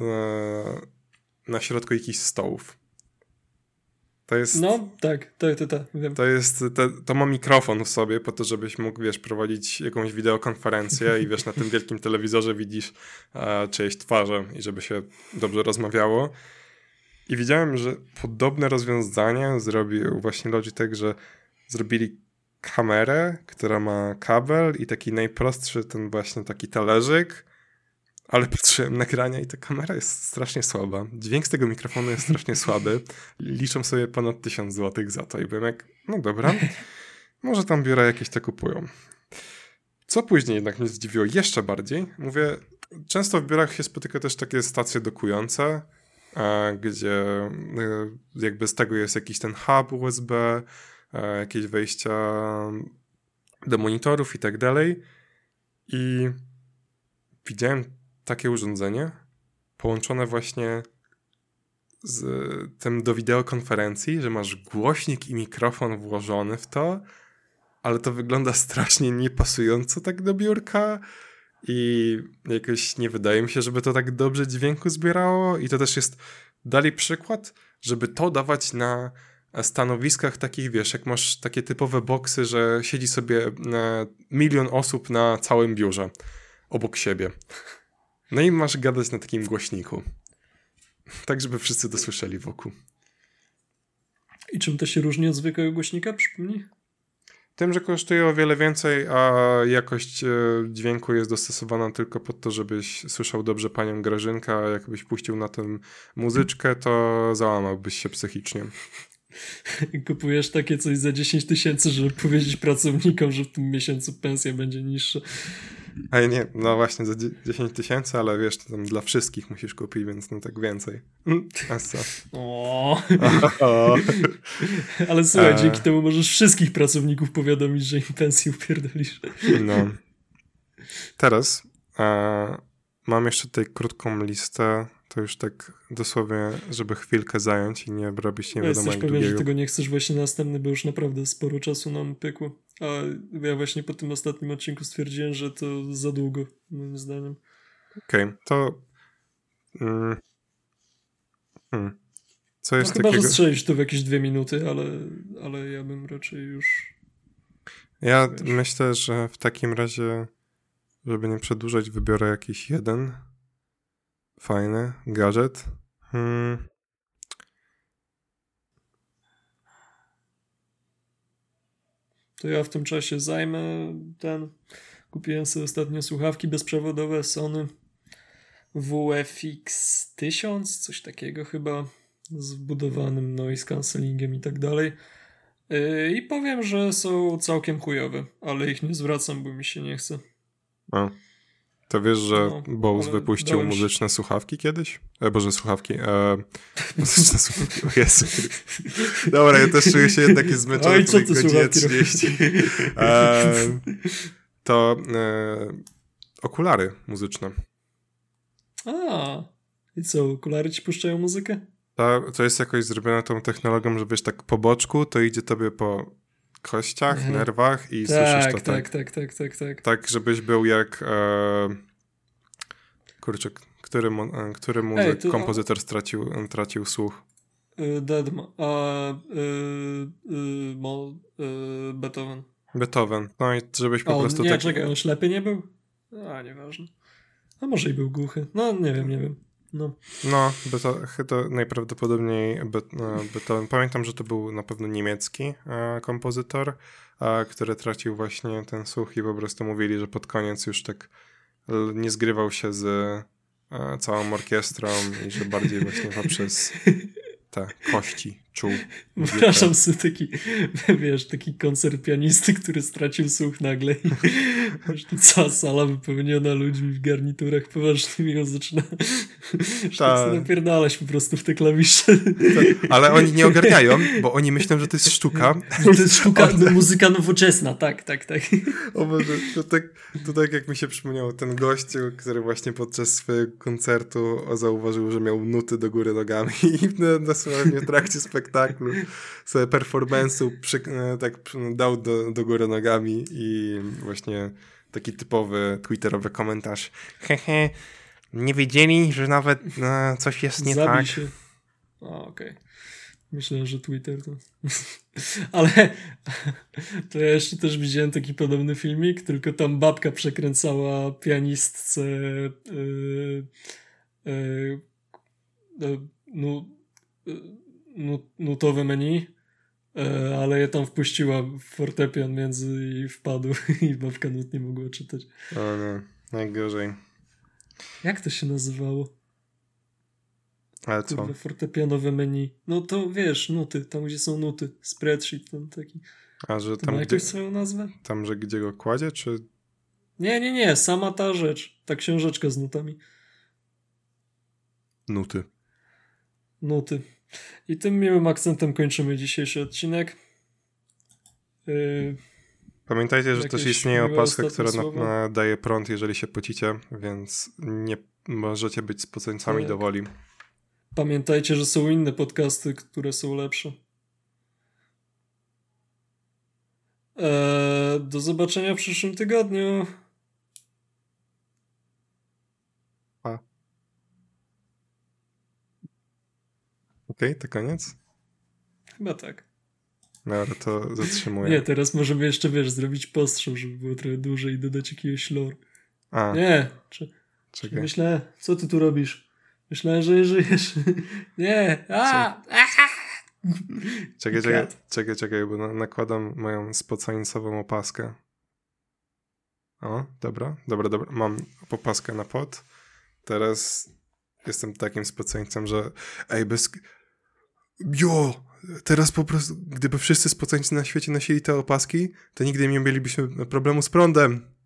na środku jakichś stołów. To jest. No, tak, tak, tak, tak, wiem. To jest. To, to, ma mikrofon w sobie, po to, żebyś mógł, wiesz, prowadzić jakąś wideokonferencję i wiesz, na tym wielkim telewizorze widzisz e, czyjeś twarze i żeby się dobrze rozmawiało. I widziałem, że podobne rozwiązanie zrobił właśnie Logitech, że zrobili kamerę, która ma kabel i taki najprostszy ten właśnie taki talerzyk ale patrzyłem nagrania i ta kamera jest strasznie słaba. Dźwięk z tego mikrofonu jest strasznie słaby. Liczą sobie ponad 1000 zł za to i byłem jak, no dobra, może tam biura jakieś te kupują. Co później jednak mnie zdziwiło jeszcze bardziej, mówię, często w biurach się spotyka też takie stacje dokujące, gdzie e, jakby z tego jest jakiś ten hub USB, jakieś wejścia do monitorów i tak dalej. I widziałem takie urządzenie połączone właśnie z tym do wideokonferencji, że masz głośnik i mikrofon włożony w to, ale to wygląda strasznie niepasująco tak do biurka i jakoś nie wydaje mi się, żeby to tak dobrze dźwięku zbierało i to też jest dalej przykład, żeby to dawać na stanowiskach takich, wiesz, jak masz takie typowe boksy, że siedzi sobie milion osób na całym biurze obok siebie. No i masz gadać na takim głośniku. Tak, żeby wszyscy to słyszeli wokół. I czym to się różni od zwykłego głośnika, przypomnij? Tym, że kosztuje o wiele więcej, a jakość e, dźwięku jest dostosowana tylko pod to, żebyś słyszał dobrze panią Grażynkę, a jakbyś puścił na tym muzyczkę, to załamałbyś się psychicznie. <laughs> Kupujesz takie coś za 10 tysięcy, żeby powiedzieć pracownikom, że w tym miesiącu pensja będzie niższa. A nie, no właśnie za 10 tysięcy, ale wiesz, to tam dla wszystkich musisz kupić, więc no tak więcej. A co? O. <laughs> ale słuchaj, A... dzięki temu możesz wszystkich pracowników powiadomić, że im pensję upierdolisz. No. Teraz a, mam jeszcze tutaj krótką listę to już tak dosłownie, żeby chwilkę zająć i nie robić nie wiadomo jak pewien, że tego nie chcesz właśnie następny, bo już naprawdę sporo czasu nam pykło. A ja właśnie po tym ostatnim odcinku stwierdziłem, że to za długo, moim zdaniem. Okej, okay, to... Mm, hmm. Co jest no, chyba, takiego... że strzelisz to w jakieś dwie minuty, ale, ale ja bym raczej już... Ja wiesz. myślę, że w takim razie, żeby nie przedłużać, wybiorę jakiś jeden Fajny gadżet. Hmm. To ja w tym czasie zajmę ten. Kupiłem sobie ostatnio słuchawki bezprzewodowe Sony WFX 1000, coś takiego chyba, z wbudowanym noise cancellingiem i tak dalej. Yy, I powiem, że są całkiem chujowe, ale ich nie zwracam, bo mi się nie chce. A. To wiesz, że no, Bose wypuścił muzyczne słuchawki kiedyś? E, Boże, słuchawki. E, <laughs> muzyczne słuchawki, o Jezu. Dobra, ja też czuję się jednak zmęczony Oj, co godzinie 30. <laughs> E, to e, okulary muzyczne. A, i co, okulary ci puszczają muzykę? To, to jest jakoś zrobione tą technologią, że wiesz, tak po boczku to idzie tobie po kościach, mhm. nerwach i tak, słyszysz to tak. Tak, tak, tak, tak, tak. Tak, żebyś był jak e, kurczę, który, e, który muzyk, Ej, tu, kompozytor stracił, tracił słuch? Y, Deadman, a y, y, Mo, y, Beethoven. Beethoven, no i żebyś po o, prostu... Nie, tak... czekaj, on ślepy nie był? A, nieważne. A może i był głuchy. No, nie wiem, nie wiem. No, no to, to najprawdopodobniej Beethoven. Pamiętam, że to był na pewno niemiecki e, kompozytor, e, który tracił właśnie ten słuch i po prostu mówili, że pod koniec już tak nie zgrywał się z e, całą orkiestrą i że bardziej właśnie poprzez te kości czuł. <laughs> Wyobrażam sobie taki, <laughs> wiesz, taki koncert pianisty, który stracił słuch nagle i <laughs> wiesz, cała sala wypełniona ludźmi w garniturach poważnymi on zaczyna tak napierdalać po prostu w te klawisze. Ta, ale oni nie ogarniają, bo oni myślą, że to jest sztuka. To jest sztuka, no, muzyka nowoczesna, tak, tak, tak. O Boże, to tak, to tak jak mi się przypomniało, ten gościu, który właśnie podczas swojego koncertu zauważył, że miał nuty do góry nogami i dosłownie w trakcie spektaklu sobie performance'u e, tak dał do, do góry nogami i właśnie taki typowy twitterowy komentarz. Hehe, nie wiedzieli, że nawet no, coś jest nie Zabij tak. Się. Okej. Okay. Myślę, że Twitter to. <laughs> Ale <laughs> to ja jeszcze też widziałem taki podobny filmik, tylko tam babka przekręcała pianistce yy, yy, yy, no, nutowe menu, e, ale je tam wpuściła fortepian między i wpadł <laughs> i babka nut nie mogła czytać. O nie, najgorzej. Jak to się nazywało? Ale co? Fortepianowe menu. No to wiesz, nuty, tam gdzie są nuty. Spreadsheet tam taki. A że to tam ma jakąś swoją nazwę? Tam, że gdzie go kładzie, czy... Nie, nie, nie, sama ta rzecz. Ta książeczka z nutami. Nuty. Nuty. I tym miłym akcentem kończymy dzisiejszy odcinek. Yy, Pamiętajcie, że też istnieje opaska, która daje prąd, jeżeli się pocicie, więc nie możecie być spoceńcami tak. do woli. Pamiętajcie, że są inne podcasty, które są lepsze. Eee, do zobaczenia w przyszłym tygodniu. Okej, okay, to koniec? Chyba tak. Dobra, to zatrzymuję. Nie, teraz możemy jeszcze, wiesz, zrobić postrzał, żeby było trochę dłużej i dodać jakiegoś lore. A. Nie, czy, Czekaj. myślę, co ty tu robisz? Myślałem, że żyjesz. <laughs> nie, a! Czekaj, czekaj, czekaj, czekaj, bo nakładam moją spocańcową opaskę. O, dobra, dobra, dobra. Mam popaskę na pot. Teraz jestem takim spoceńcem, że ej, bez jo, teraz po prostu, gdyby wszyscy spoceńcy na świecie nosili te opaski, to nigdy nie mielibyśmy problemu z prądem.